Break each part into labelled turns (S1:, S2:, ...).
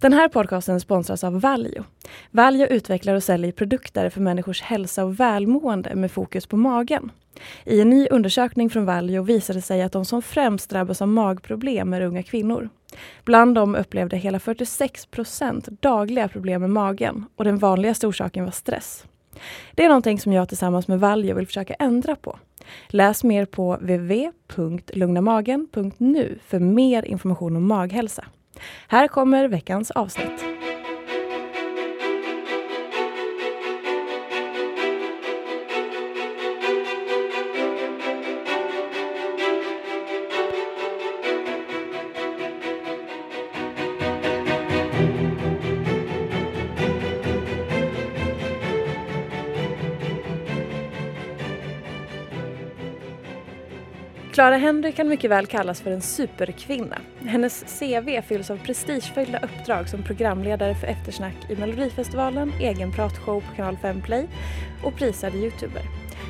S1: Den här podcasten sponsras av Valio. Valio utvecklar och säljer produkter för människors hälsa och välmående med fokus på magen. I en ny undersökning från Valio visade sig att de som främst drabbas av magproblem är unga kvinnor. Bland dem upplevde hela 46 procent dagliga problem med magen och den vanligaste orsaken var stress. Det är någonting som jag tillsammans med Valjo vill försöka ändra på. Läs mer på www.lugnamagen.nu för mer information om maghälsa. Här kommer veckans avsnitt. Clara Henry kan mycket väl kallas för en superkvinna. Hennes CV fylls av prestigefyllda uppdrag som programledare för eftersnack i Melodifestivalen, egen pratshow på Kanal 5 Play och prisad youtuber.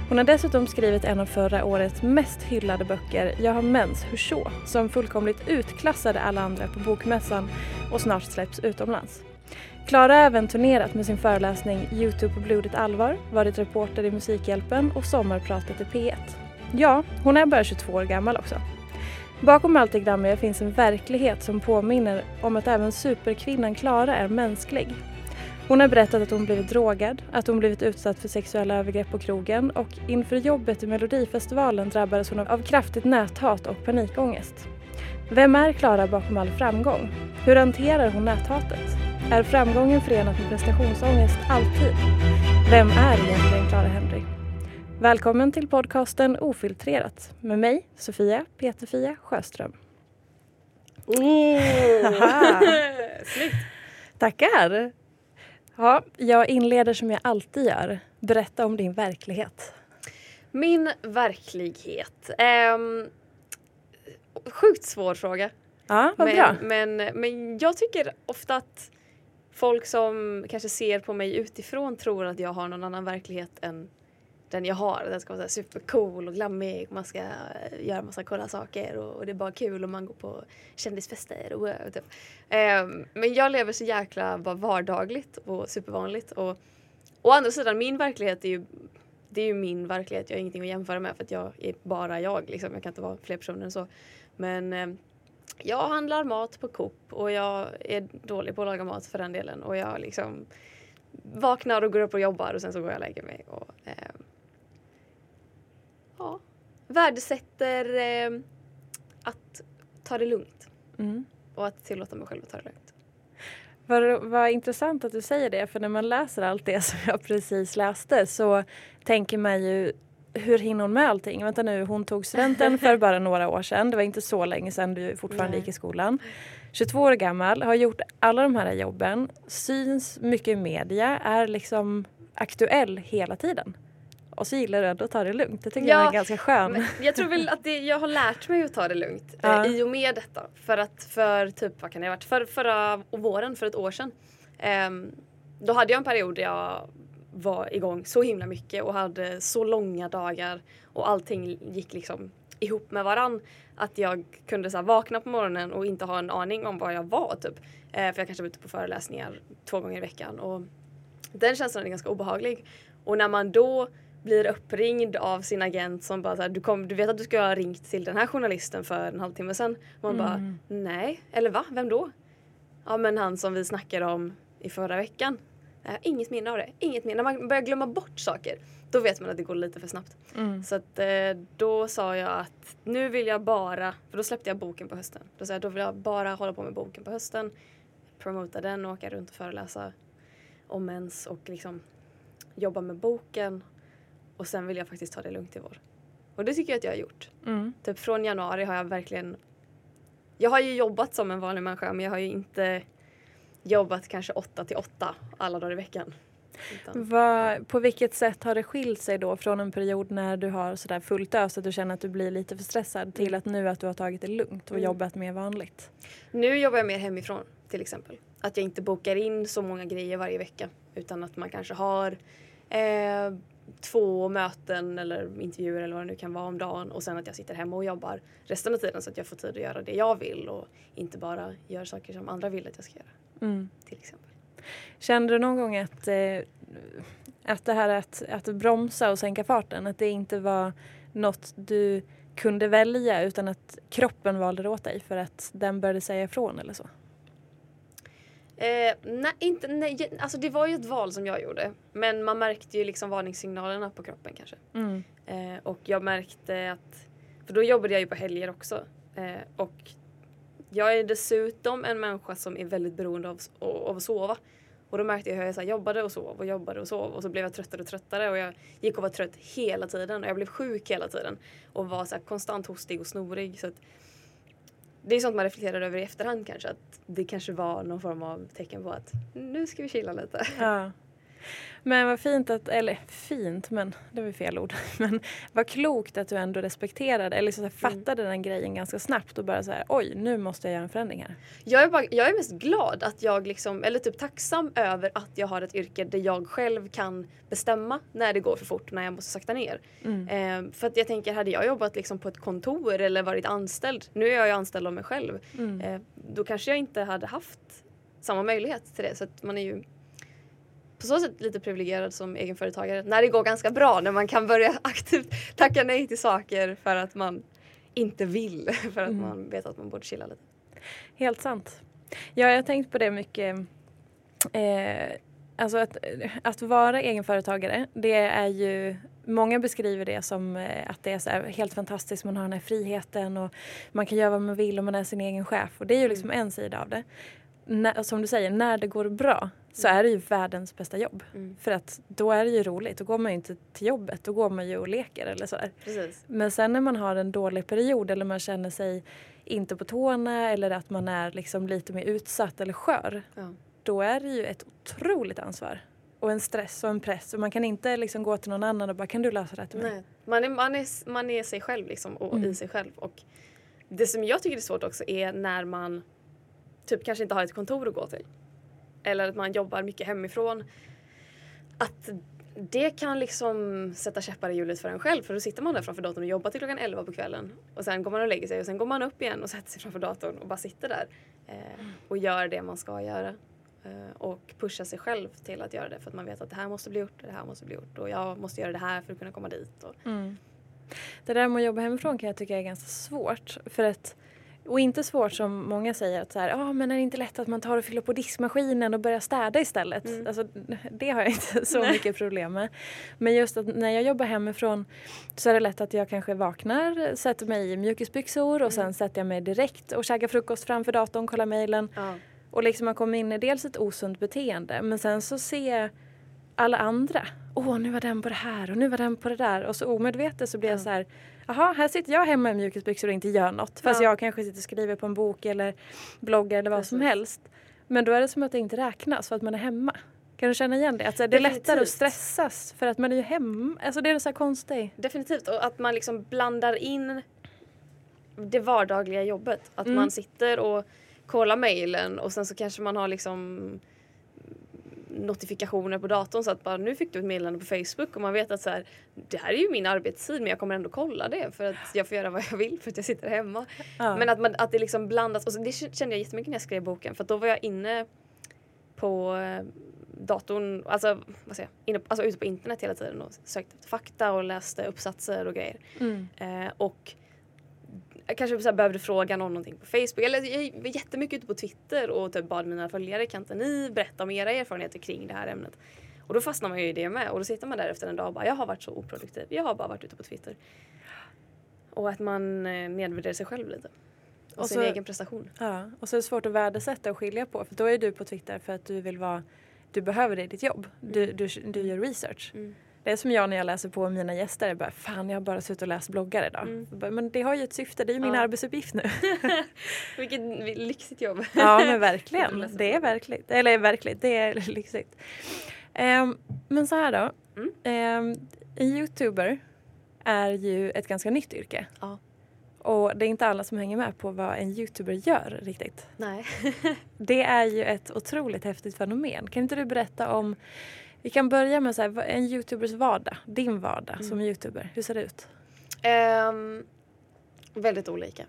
S1: Hon har dessutom skrivit en av förra årets mest hyllade böcker, Jag har mens, hur så? som fullkomligt utklassade alla andra på Bokmässan och snart släpps utomlands. Klara har även turnerat med sin föreläsning Youtube på blodigt allvar, varit reporter i Musikhjälpen och sommarpratat i P1. Ja, hon är bara 22 år gammal också. Bakom allt det glammiga finns en verklighet som påminner om att även superkvinnan Klara är mänsklig. Hon har berättat att hon blivit drogad, att hon blivit utsatt för sexuella övergrepp på krogen och inför jobbet i Melodifestivalen drabbades hon av kraftigt näthat och panikångest. Vem är Klara bakom all framgång? Hur hanterar hon näthatet? Är framgången förenat med prestationsångest alltid? Vem är egentligen Clara Henry? Välkommen till podcasten Ofiltrerat med mig, Sofia Peterfia Sjöström.
S2: Oh. Snyggt!
S1: Tackar! Ja, jag inleder som jag alltid gör. Berätta om din verklighet.
S2: Min verklighet. Um, sjukt svår fråga.
S1: Ja, vad
S2: men,
S1: bra.
S2: Men, men jag tycker ofta att folk som kanske ser på mig utifrån tror att jag har någon annan verklighet än den jag har. Den ska vara så supercool och glammig. Man ska eh, göra massa coola saker och, och, det är bara kul och man går på kändisfester och och typ. um, Men jag lever så jäkla bara vardagligt och supervanligt. Och å andra sidan, min verklighet är ju det är ju min verklighet. Jag har ingenting att jämföra med för att jag är bara jag. Liksom. Jag kan inte vara fler personer än så. Men eh, jag handlar mat på Coop och jag är dålig på att laga mat för den delen. Och jag liksom vaknar och går upp och jobbar och sen så går jag och lägger mig. Och, eh, ja, värdesätter eh, att ta det lugnt.
S1: Mm.
S2: Och att tillåta mig själv att ta det lugnt.
S1: Vad, vad intressant att du säger det, för när man läser allt det som jag precis läste så tänker man ju hur hinner hon med allting? Vänta nu, hon tog studenten för bara några år sedan. Det var inte så länge sedan du fortfarande
S2: Nej.
S1: gick i skolan. 22 år gammal, har gjort alla de här jobben, syns mycket i media, är liksom aktuell hela tiden. Och så gillar du ändå att ta det lugnt. Det tycker
S2: Ja,
S1: jag är ganska skön.
S2: Jag tror väl att det, jag har lärt mig att ta det lugnt
S1: Ja.
S2: eh, i och med detta. För att för typ, vad kan det ha varit, för, förra våren, för ett år sedan. ehm, då hade jag en period där jag var igång så himla mycket och hade så långa dagar och allting gick liksom ihop med varann. Att jag kunde så här, vakna på morgonen och inte ha en aning om var jag var typ. Eh, för jag kanske var ute på föreläsningar två gånger i veckan. Och den känslan är ganska obehaglig. Och när man då blir uppringd av sin agent som bara så här, du, kom, du vet att du ska ha ringt till den här journalisten för en halvtimme sedan. Man bara, nej, eller va, vem då? Ja men han som vi snackade om i förra veckan. Jag har inget minne av det. Inget minne. När man börjar glömma bort saker då vet man att det går lite för snabbt.
S1: Mm.
S2: Så att, eh, då sa jag att nu vill jag bara, för då släppte jag boken på hösten. Då sa jag då vill jag bara hålla på med boken på hösten. Promota den och åka runt och föreläsa om mens och liksom jobba med boken. Och sen vill jag faktiskt ta det lugnt i vår. Och det tycker jag att jag har gjort.
S1: Mm.
S2: Typ från januari har jag verkligen... Jag har ju jobbat som en vanlig människa men jag har ju inte jobbat kanske åtta till åtta alla dagar i veckan.
S1: Vad, på vilket sätt har det skilt sig då från en period när du har sådär fullt ös att du känner att du blir lite för stressad till att nu att du har tagit det lugnt och
S2: Mm.
S1: jobbat mer vanligt?
S2: nu jobbar jag mer hemifrån till exempel. Att jag inte bokar in så många grejer varje vecka utan att man kanske har eh, två möten eller intervjuer eller vad det nu kan vara om dagen och sen att jag sitter hemma och jobbar resten av tiden så att jag får tid att göra det jag vill och inte bara gör saker som andra vill att jag ska göra
S1: Mm.
S2: till exempel.
S1: Kände du någon gång att, eh, att det här att, att bromsa och sänka farten, att det inte var något du kunde välja utan att kroppen valde det åt dig för att den började säga ifrån eller så?
S2: Eh, nej, inte, nej, alltså det var ju ett val som jag gjorde. Men man märkte ju liksom varningssignalerna på kroppen kanske.
S1: Mm.
S2: Eh, och jag märkte att, för då jobbade jag ju på helger också. Eh, och jag är dessutom en människa som är väldigt beroende av, av att sova. Och då märkte jag hur jag så jobbade och sov och jobbade och sov och så blev jag tröttare och tröttare och jag gick och var trött hela tiden och jag blev sjuk hela tiden. Och var så konstant hostig och snorig. Så att, det är sånt man reflekterar över i efterhand kanske. Att det kanske var någon form av tecken på att nu ska vi chilla lite.
S1: Ja. Men vad fint att, eller fint men det var fel ord. Men vad klokt att du ändå respekterade eller så här fattade den grejen ganska snabbt och bara så här oj nu måste jag göra en förändring här.
S2: Jag är, bara, jag är mest glad att jag liksom, eller typ tacksam över att jag har ett yrke där jag själv kan bestämma när det går för fort och när jag måste sakta ner. Eh, för att jag tänker, hade jag jobbat liksom på ett kontor eller varit anställd, nu är jag ju anställd av mig själv, eh, då kanske jag inte hade haft samma möjlighet till det. Så att man är ju på så sätt lite privilegierad som egenföretagare när det går ganska bra, när man kan börja aktivt tacka nej till saker för att man inte vill, för att man vet att man borde chilla lite.
S1: Helt sant. Ja, jag har tänkt på det mycket. Eh, alltså att, att vara egenföretagare, det är ju Många beskriver det som eh, att det är helt fantastiskt, man har den här friheten och man kan göra vad man vill och man är sin egen chef. Och det är ju liksom en sida av det. När, som du säger, när det går bra så är det ju världens bästa jobb.
S2: Mm.
S1: För att då är det ju roligt, då går man ju inte till jobbet, då går man ju och leker eller sådär.
S2: Precis.
S1: Men sen när man har en dålig period eller man känner sig inte på tårna eller att man är liksom lite mer utsatt eller skör.
S2: Ja.
S1: Då är det ju ett otroligt ansvar. Och en stress och en press. Och man kan inte liksom gå till någon annan och bara kan du lösa det här till mig?
S2: Nej. Man, är, man, är, man är sig själv liksom och
S1: Mm.
S2: i sig själv. Och det som jag tycker är svårt också är när man typ kanske inte har ett kontor att gå till. Eller att man jobbar mycket hemifrån. Att det kan liksom sätta käppar i hjulet för en själv för då sitter man där framför datorn och jobbar till klockan 11 på kvällen och sen går man och lägger sig och sen går man upp igen och sätter sig framför datorn och bara sitter där eh, och gör det man ska göra. Eh, och pushar sig själv till att göra det för att man vet att det här måste bli gjort, det här måste bli gjort och jag måste göra det här för att kunna komma dit. Och,
S1: Mm. Det där med att jobba hemifrån kan jag tycka är ganska svårt. För att, och inte svårt som många säger att så här, ah, men är det inte lätt att man tar och fyller på diskmaskinen och börjar städa istället?
S2: Mm.
S1: Alltså, det har jag inte så
S2: Nej.
S1: mycket problem med. Men just att när jag jobbar hemifrån så är det lätt att jag kanske vaknar, sätter mig i mjukisbyxor och sen sätter jag mig direkt och käkar frukost framför datorn, kollar mejlen.
S2: ja.
S1: Och liksom man kommer in i dels ett osunt beteende men sen så ser jag alla andra. Åh, nu var den på det här och nu var den på det där. Och så omedvetet så blir jag
S2: Ja.
S1: så här. Jaha, här sitter jag hemma i mjukisbyxor och inte gör något. Fast
S2: Ja.
S1: jag kanske sitter och skriver på en bok eller bloggar eller vad som
S2: Precis.
S1: helst. Men då är det som att det inte räknas för att man är hemma. Kan du känna igen det? Alltså, det är lättare att
S2: Definitivt.
S1: stressas för att man är ju hemma. Alltså det är så här konstigt.
S2: Definitivt. Och att man liksom blandar in det vardagliga jobbet. Att
S1: Mm.
S2: man sitter och kollar mejlen och sen så kanske man har liksom notifikationer på datorn så att bara nu fick du ett meddelande på Facebook och man vet att så här, det här är ju min arbetstid men jag kommer ändå kolla det för att jag får göra vad jag vill för att jag sitter hemma.
S1: Ja.
S2: Men att, man, att det liksom blandas och så, det kände jag jättemycket när jag skrev boken för att då var jag inne på eh, datorn, alltså, vad säger jag, inne, alltså ute på internet hela tiden och sökte efter fakta och läste uppsatser och grejer.
S1: Mm.
S2: Eh, och jag kanske så här behövde fråga någon någonting på Facebook. Eller jag var jättemycket ute på Twitter och typ bad mina följare kan inte ni berätta om era erfarenheter kring det här ämnet. Och då fastnar man ju i det med och då sitter man där efter en dag och bara jag har varit så oproduktiv. Jag har bara varit ute på Twitter. Och att man eh, nedvärderar sig själv lite. Och,
S1: Och
S2: sin
S1: så-
S2: egen prestation.
S1: Ja, och så är det svårt att värdesätta och skilja på. För då är du på Twitter för att du vill vara, du behöver det i ditt jobb. Du, du, du gör research.
S2: Mm.
S1: Det är som jag när jag läser på mina gäster. Jag bara, Fan jag har bara suttit och läst bloggar idag.
S2: Mm.
S1: Bara, Men det har ju ett syfte, det är ju min
S2: Ja.
S1: arbetsuppgift nu.
S2: Vilket lyxigt jobb.
S1: ja men verkligen. Det är verkligt. Eller verkligt, det är lyxigt. Ehm, men så här då.
S2: Mm.
S1: Ehm, en youtuber är ju ett ganska nytt yrke.
S2: Ja.
S1: Och det är inte alla som hänger med på vad en youtuber gör riktigt.
S2: Nej.
S1: Det är ju ett otroligt häftigt fenomen. Kan inte du berätta om, vi kan börja med så här, en youtubers vardag, din vardag
S2: Mm.
S1: som youtuber. Hur ser det ut?
S2: Ehm, väldigt olika.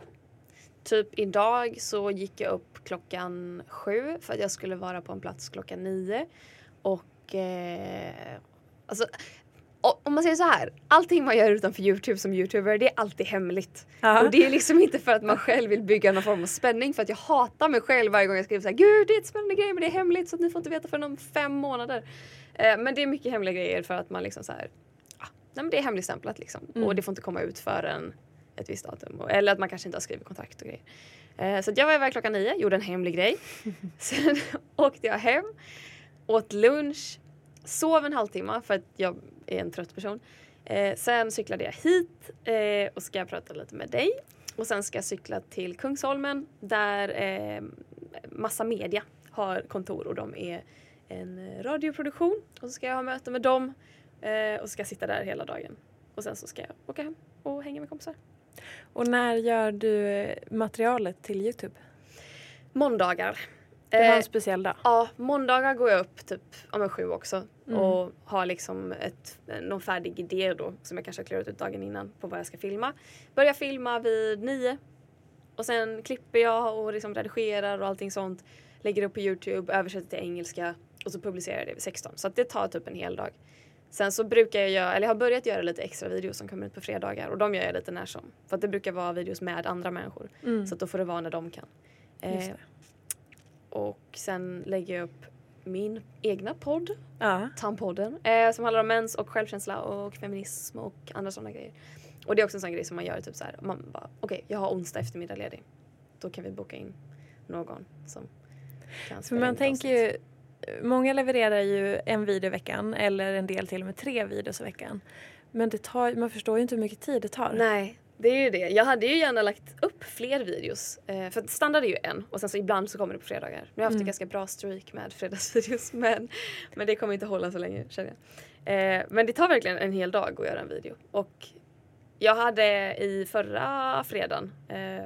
S2: Typ idag så gick jag upp klockan sju för att jag skulle vara på en plats klockan nio. Och eh, alltså, o- om man säger så här, allting man gör utanför Youtube som youtuber det är alltid hemligt.
S1: Ja.
S2: Och det är liksom inte för att man själv vill bygga någon form av spänning för att jag hatar mig själv varje gång jag skriver så här, gud det är ett spännande grej men det är hemligt så att ni får inte veta förrän om fem månader. Eh, men det är mycket hemliga grejer för att man liksom så här, ah, nej men det är hemligstämplat liksom.
S1: Mm.
S2: Och det får inte komma ut förrän ett visst datum. Och, eller att man kanske inte har skrivit kontrakt och grejer. Eh, så jag var iväg klockan nio, gjorde en hemlig grej. Sen åkte jag hem, åt lunch, sov en halvtimme för att jag är en trött person. Eh, sen cyklade jag hit eh, och ska prata lite med dig. Och sen ska jag cykla till Kungsholmen där eh, Massa Media har kontor och de är en radioproduktion. Och så ska jag ha möte med dem eh, och ska sitta där hela dagen. Och sen så ska jag åka hem och hänga med kompisar.
S1: Och när gör du eh, materialet till Youtube?
S2: Måndagar.
S1: Det var
S2: Eh,
S1: en speciell dag.
S2: Ja, måndagar går jag upp typ om sju också
S1: Mm.
S2: och har liksom ett, någon färdig idé då som jag kanske har klurat ut dagen innan på vad jag ska filma. Börjar filma vid nio och sen klipper jag och liksom redigerar och allting sånt. Lägger upp på Youtube, översätter till engelska och så publicerar jag det vid 16. Så det tar typ en hel dag. Sen så brukar jag göra, eller jag har börjat göra lite extra videos som kommer ut på fredagar och de gör jag lite när som. För att det brukar vara videos med andra människor.
S1: Mm.
S2: Så att då får det vara när de kan. Eh. Och sen lägger jag upp min egna podd,
S1: Ja.
S2: Tampodden, eh, som handlar om mens och självkänsla och feminism och andra sådana grejer. Och det är också en sån grej som man gör typ så här. Man bara, okej, jag har onsdag eftermiddag ledig. Då kan vi boka in någon som kan
S1: För
S2: spela
S1: man
S2: in ett
S1: tänker ju, många levererar ju en video i veckan eller en del till och med tre videos i veckan. Men det tar, man förstår ju inte hur mycket tid det tar.
S2: Nej, det är ju det. Jag hade ju gärna lagt upp fler videos. Eh, för standard är ju en och sen så ibland så kommer det på fredagar. Nu har jag haft
S1: Mm.
S2: en ganska bra streak med fredagsvideos men, men det kommer inte hålla så länge känner jag. Eh, men det tar verkligen en hel dag att göra en video. Och jag hade i förra fredagen, eh,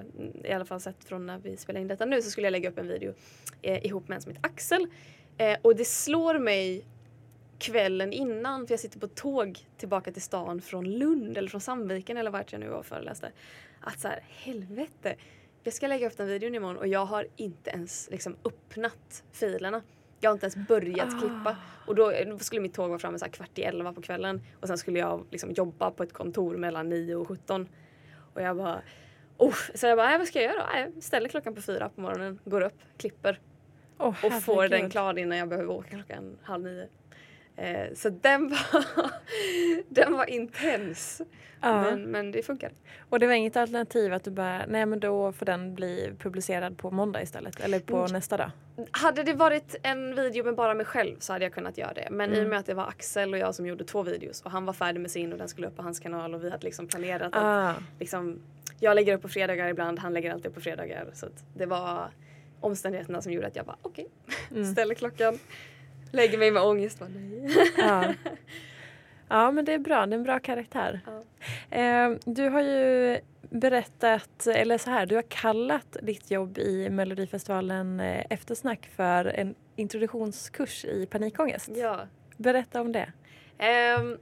S2: i alla fall sett från när vi spelar in detta nu, så skulle jag lägga upp en video eh, ihop med en som heter Axel. Eh, och det slår mig kvällen innan, för jag sitter på tåg tillbaka till stan från Lund eller från Sandviken eller vart jag nu var och föreläste. Att så här, helvete. Jag ska lägga upp den videon imorgon och jag har inte ens liksom öppnat filerna. Jag har inte ens börjat
S1: Ah.
S2: klippa. Och då då skulle mitt tåg vara framme så kvart i elva på kvällen. Och sen skulle jag liksom jobba på ett kontor mellan 9 och 17. Och jag bara... Oh. Så jag bara, "Nej, vad ska jag göra? Nej, Jag ställer klockan på fyra på morgonen, går upp, klipper
S1: Åh,
S2: och får den klar innan jag behöver åka klockan halv nio. Eh, så den var, den var intens.
S1: Ja.
S2: Men, men det funkar.
S1: Och det var inget alternativ att du bara, nej men då får den bli publicerad på måndag istället eller på
S2: Mm.
S1: nästa dag?
S2: Hade det varit en video med bara mig själv så hade jag kunnat göra det. Men i
S1: Mm.
S2: och med att det var Axel och jag som gjorde två videos och han var färdig med sin och den skulle upp på hans kanal och vi hade liksom planerat att
S1: Ah.
S2: liksom, jag lägger upp på fredagar ibland, han lägger alltid upp på fredagar. Så att det var omständigheterna som gjorde att jag bara okej,
S1: Mm.
S2: ställer klockan. Lägger mig med ångest. Bara, nej.
S1: Ja. ja, men det är bra. Det är en bra karaktär.
S2: Ja.
S1: Eh, du har ju berättat, eller så här, du har kallat ditt jobb i Melodifestivalen eh, Eftersnack för en introduktionskurs i panikångest.
S2: Ja.
S1: Berätta om det.
S2: Um,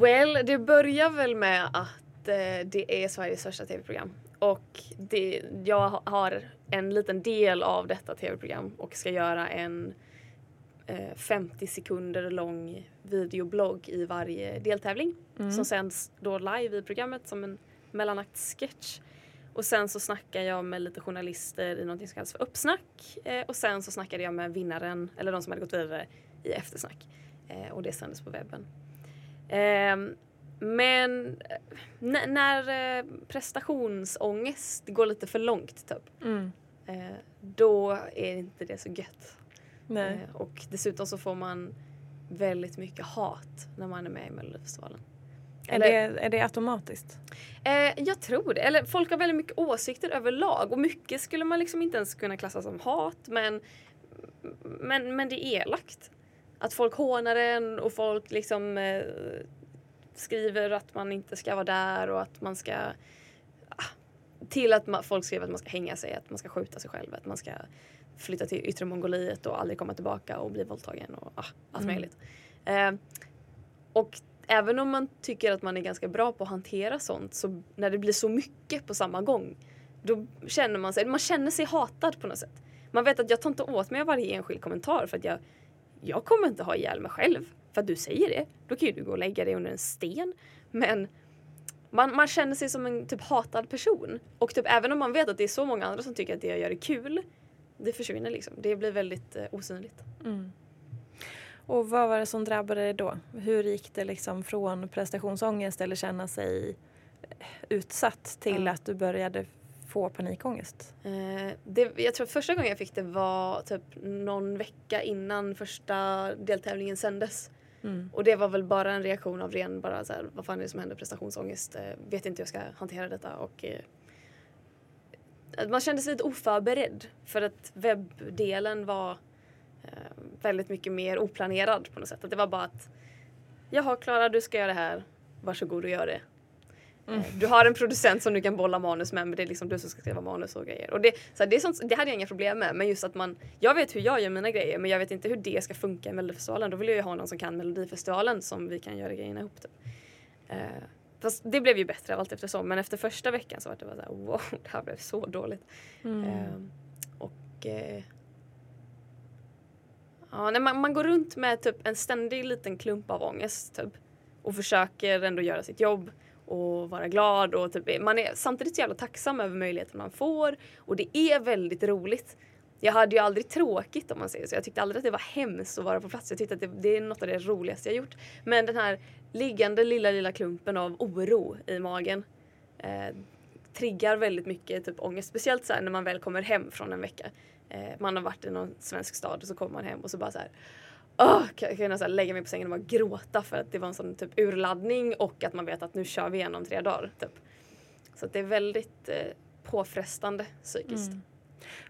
S2: well, det börjar väl med att eh, det är Sveriges största tv-program. Och det, jag ha- har en liten del av detta tv-program och ska göra en 50 sekunder lång videoblogg i varje deltävling som sänds då live i programmet som en mellanaktssketch. Och sen så snackar jag med lite journalister i något som kallas för uppsnack. Eh, och sen så snackade jag med vinnaren, eller de som hade gått vidare, i eftersnack. Eh, och det sändes på webben. Ehm, men eh, när eh, prestationsångest går lite för långt typ,
S1: Mm.
S2: eh, då är inte det så gött.
S1: Nej.
S2: Eh, och dessutom så får man väldigt mycket hat när man är med i Melodifestivalen.
S1: Är, det, är det automatiskt?
S2: Eh, jag tror det. Eller folk har väldigt mycket åsikter överlag och mycket skulle man liksom inte ens kunna klassa som hat men, men, men det är elakt. Att folk hånar en och folk liksom eh, skriver att man inte ska vara där och att man ska ah, till att man, folk skriver att man ska hänga sig, att man ska skjuta sig själv, att man ska flytta till yttre Mongoliet och aldrig komma tillbaka och bli våldtagen och ah, allt
S1: Mm.
S2: möjligt. Eh, och även om man tycker att man är ganska bra på att hantera sånt så när det blir så mycket på samma gång då känner man sig, man känner sig hatad på något sätt. Man vet att jag tar inte åt mig av varje enskild kommentar för att jag, jag kommer inte ha ihjäl mig själv för att du säger det. Då kan ju du gå och lägga dig under en sten. Men man, man känner sig som en typ hatad person. Och typ även om man vet att det är så många andra som tycker att det jag gör är kul. Det försvinner liksom. Det blir väldigt eh, osynligt.
S1: Mm. Och vad var det som drabbade dig då? Hur gick det liksom från prestationsångest eller känna sig eh, utsatt till
S2: Ja.
S1: att du började få panikångest?
S2: Eh, det, jag tror att första gången jag fick det var typ någon vecka innan första deltävlingen sändes.
S1: Mm.
S2: Och det var väl bara en reaktion av ren bara så här, vad fan är det som händer, prestationsångest, eh, vet inte hur jag ska hantera detta och eh, man kände sig lite oförberedd för att webbdelen var eh, väldigt mycket mer oplanerad på något sätt. Att det var bara att jaha Klara du ska göra det här, varsågod och gör det. Eh, Du har en producent som du kan bolla manus med men det är liksom du som ska skriva manus och grejer. Och det, så här, det, är sånt, det hade jag inga problem med men just att man, jag vet hur jag gör mina grejer men jag vet inte hur det ska funka i Melodifestivalen. Då vill jag ju ha någon som kan Melodifestivalen som vi kan göra grejerna ihop. Typ. Eh, fast det blev ju bättre allt eftersom men efter första veckan så var det bara så här, wow det här blev så dåligt.
S1: Mm.
S2: Eh, och eh, ja, nej, man, man går runt med typ en ständig liten klump av ångest typ. Och försöker ändå göra sitt jobb och vara glad och typ, man är samtidigt så jävla tacksam över möjligheten man får och det är väldigt roligt. Jag hade ju aldrig tråkigt om man säger så. Jag tyckte aldrig att det var hemskt att vara på plats. Jag tyckte att det, det är något av det roligaste jag gjort. Men den här liggande lilla, lilla klumpen av oro i magen eh, triggar väldigt mycket typ ångest. Speciellt så här när man väl kommer hem från en vecka. Eh, man har varit i någon svensk stad och så kommer man hem och så bara så här Oh, kan kan jag så här lägga mig på sängen och bara gråta för att det var en sån typ urladdning och att man vet att nu kör vi igen om tre dagar. Typ. Så att det är väldigt eh, påfrestande psykiskt.
S1: Mm.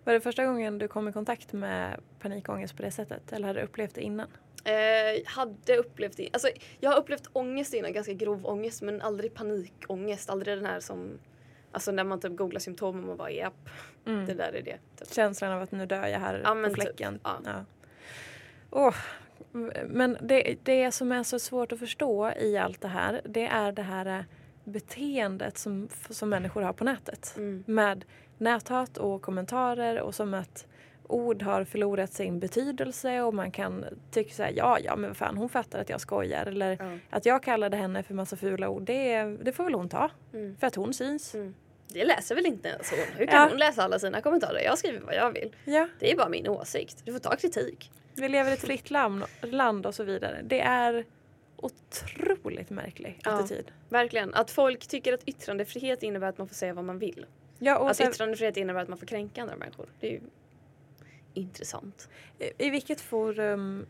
S1: Var det första gången du kom i kontakt med panikångest på det sättet eller hade du upplevt det innan?
S2: Eh, hade upplevt det. Alltså, jag har upplevt ångest innan, ganska grov ångest men aldrig panikångest. Aldrig den här som Alltså när man typ googlar symptom och man bara japp,
S1: Mm.
S2: det där är det. Typ.
S1: Känslan av att nu dör jag här
S2: Ja,
S1: på
S2: typ,
S1: fläcken.
S2: ja.
S1: Ja. Åh, men det, det som är så svårt att förstå i allt det här det är det här eh, beteendet som, som människor har på nätet.
S2: Mm.
S1: Med näthat och kommentarer och som att ord har förlorat sin betydelse och man kan tycka så här, ja ja men vad fan hon fattar att jag skojar eller
S2: Ja.
S1: att jag kallade henne för massa fula ord det, det får väl hon ta
S2: Mm.
S1: för att hon syns.
S2: Mm. Det läser väl inte ens hon? Hur kan
S1: Ja.
S2: hon läsa alla sina kommentarer? Jag skriver vad jag vill.
S1: Ja,
S2: Det är bara min åsikt. Du får ta kritik.
S1: vi lever i ett fritt land, land och så vidare. Det är otroligt märklig
S2: Ja.
S1: attityd.
S2: Verkligen. Att folk tycker att yttrandefrihet innebär att man får säga vad man vill.
S1: Ja, och
S2: att
S1: sen,
S2: yttrandefrihet innebär att man får kränka andra människor. Det är ju intressant.
S1: i, I vilket forum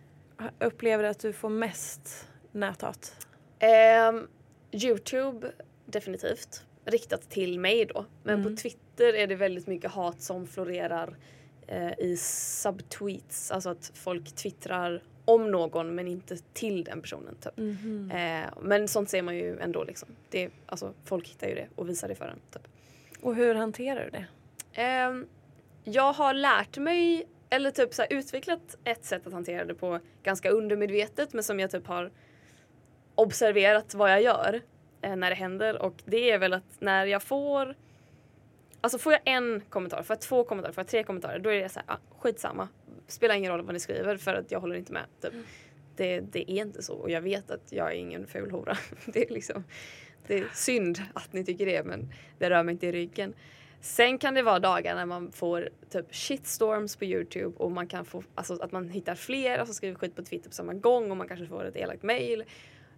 S1: upplever du att du får mest näthat?
S2: Ehm, Youtube definitivt. Riktat till mig då. Men
S1: Mm.
S2: på Twitter är det väldigt mycket hat som florerar eh, i subtweets, alltså att folk twittrar om någon men inte till den personen. Typ.
S1: Mhm.
S2: Eh, men sånt ser man ju ändå liksom. Det, alltså, folk hittar ju det och visar det för en. Typ.
S1: Och hur hanterar du det?
S2: Ehm, jag har lärt mig, eller typ så här, utvecklat ett sätt att hantera det på ganska undermedvetet men som jag typ har observerat vad jag gör eh, när det händer och det är väl att när jag får Alltså får jag en kommentar, får jag två kommentarer, får jag tre kommentarer då är det så här, ah, skitsamma. Spelar ingen roll vad ni skriver för att jag håller inte med. Typ. Det, det är inte så och jag vet att jag är ingen ful hora. Det är liksom det är synd att ni tycker det men det rör mig inte i ryggen. Sen kan det vara dagar när man får typ shitstorms på Youtube och man kan få, alltså att man hittar fler som skriver skit på Twitter på samma gång och man kanske får ett elakt mail.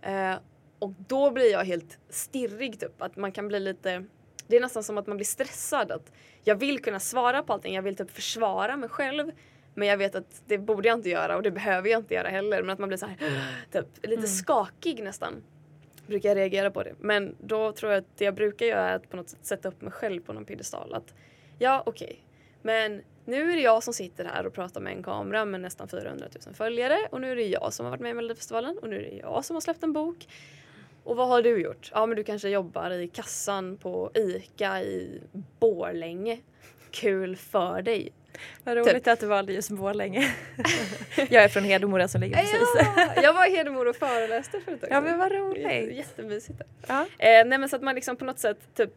S2: Eh, och då blir jag helt stirrig typ. Att man kan bli lite, det är nästan som att man blir stressad. Att jag vill kunna svara på allting, jag vill typ försvara mig själv. Men jag vet att det borde jag inte göra och det behöver jag inte göra heller. Men att man blir så här, typ lite skakig nästan brukar jag reagera på det. Men då tror jag att det jag brukar göra är att på något sätt sätta upp mig själv på någon piedestal. Att ja, okej, men nu är det jag som sitter här och pratar med en kamera med nästan 400 000 följare och nu är det jag som har varit med i Melodifestivalen och nu är det jag som har släppt en bok. Och vad har du gjort? Ja, men du kanske jobbar i kassan på ICA i Borlänge. Kul för dig.
S1: Vad roligt att du valde just Borlänge. jag är från Hedemora som ligger precis.
S2: Ja, jag var i Hedemora och föreläste för ett tag
S1: Ja men vad roligt.
S2: Jättemysigt.
S1: Ja.
S2: Eh, nej men så att man liksom på något sätt typ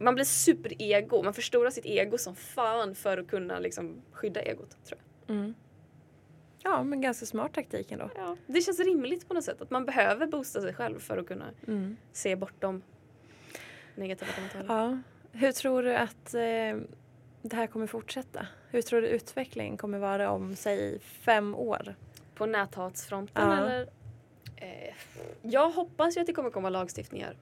S2: man blir superego, man förstorar sitt ego som fan för att kunna liksom skydda egot. Tror jag.
S1: Mm. ja men ganska smart taktik ändå.
S2: Ja, det känns rimligt på något sätt att man behöver boosta sig själv för att kunna
S1: Mm.
S2: se bortom negativa kommentarer.
S1: Ja. Hur tror du att eh, det här kommer fortsätta? Hur tror du utvecklingen kommer vara om säg fem år?
S2: På näthatsfronten
S1: Ja.
S2: eller? Eh, jag hoppas ju att det kommer komma lagstiftningar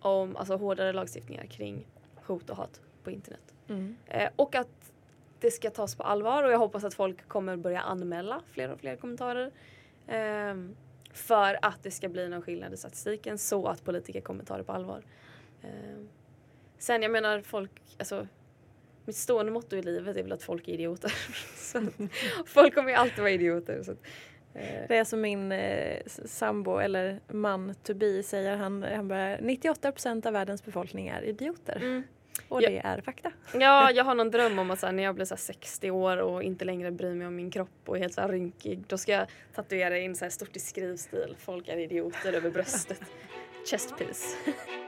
S2: om, alltså hårdare lagstiftningar kring hot och hat på internet.
S1: Mm.
S2: Eh, och att det ska tas på allvar och jag hoppas att folk kommer börja anmäla fler och fler kommentarer. Ehm, för att det ska bli någon skillnad i statistiken så att politiker kommer ta det på allvar. Ehm, sen jag menar folk, alltså mitt stående motto i livet är väl att folk är idioter. folk kommer ju alltid vara idioter. Så att, eh,
S1: Det är som min eh, sambo eller man to be säger. Han, han bara 98% av världens befolkning är idioter.
S2: mm.
S1: Och
S2: Ja.
S1: det är fakta.
S2: Ja, jag har någon dröm om att här, när jag blir så här 60 år och inte längre bryr mig om min kropp och är helt så här rynkig, då ska jag tatuera in så här stort i skrivstil. Folk är idioter över bröstet. Chest piece.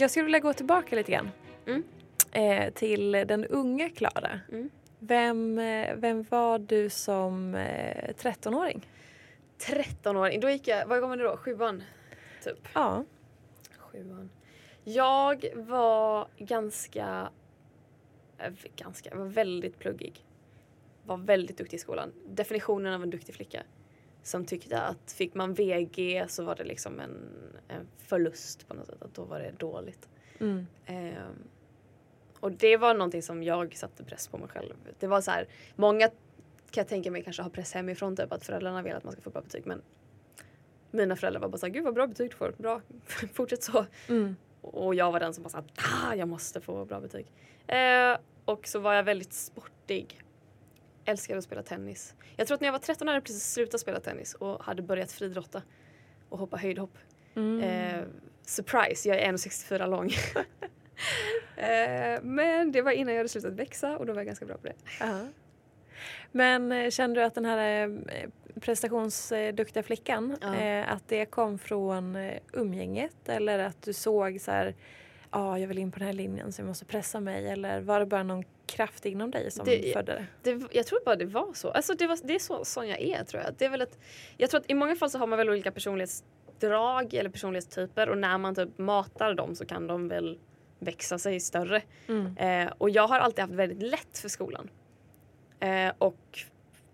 S1: Jag skulle vilja gå tillbaka lite grann.
S2: Mm.
S1: Eh, till den unga Klara.
S2: Mm.
S1: Vem, eh, vem var du som eh, 13-åring?
S2: 13-åring, då gick jag, vad var det då? Sjuan? Typ.
S1: Ja.
S2: Sjuan. Jag var ganska, eh, ganska, var väldigt pluggig. Var väldigt duktig i skolan. Definitionen av en duktig flicka. Som tyckte att fick man VG så var det liksom en, en förlust på något sätt. Att då var det dåligt.
S1: Mm.
S2: Ehm, och det var någonting som jag satte press på mig själv. Det var så här, många kan jag tänka mig kanske har press hemifrån typ att föräldrarna vill att man ska få bra betyg men mina föräldrar var bara såhär, gud vad bra betyg du får, bra, fortsätt så.
S1: Mm.
S2: Och jag var den som bara såhär, ah, jag måste få bra betyg. Eh, och så var jag väldigt sportig. Älskade att spela tennis. Jag tror att när jag var 13 hade jag precis slutat spela tennis och hade börjat fridrotta och hoppa höjdhopp.
S1: Mm.
S2: Eh, surprise, jag är 1,64 lång. eh, men det var innan jag hade slutat växa och då var jag ganska bra på det.
S1: Ja. Men eh, kände du att den här eh, prestationsduktiga flickan,
S2: Ja.
S1: eh, att det kom från umgänget eller att du såg så här, ja jag vill in på den här linjen så jag måste pressa mig eller var det bara någon kraft inom dig som
S2: Det-
S1: födde det?
S2: det, jag tror bara det var så. Alltså det, var, det är så sån jag är tror jag. Det är väl ett, jag tror att i många fall så har man väl olika personlighetsdrag eller personlighetstyper och när man typ matar dem så kan de väl växa sig större.
S1: Mm.
S2: Eh, och jag har alltid haft väldigt lätt för skolan. Eh, och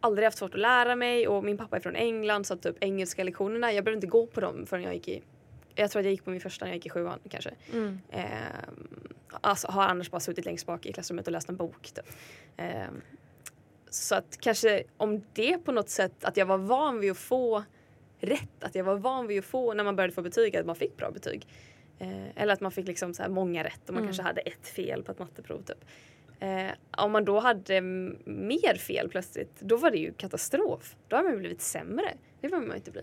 S2: aldrig haft svårt att lära mig och min pappa är från England så typ engelska lektionerna, jag behövde inte gå på dem förrän jag gick i jag tror att jag gick på min första när jag gick i sjuan kanske.
S1: Mm.
S2: Eh, alltså har annars bara suttit längst bak i klassrummet och läst en bok. Typ. Eh, så att kanske om det på något sätt att jag var van vid att få rätt, att jag var van vid att få när man började få betyg att man fick bra betyg. Eh, eller att man fick liksom så här många rätt och man
S1: Mm.
S2: kanske hade ett fel på ett matteprov. Typ. Eh, om man då hade mer fel plötsligt, då var det ju katastrof. Då har man ju blivit sämre. Det vill man ju inte bli.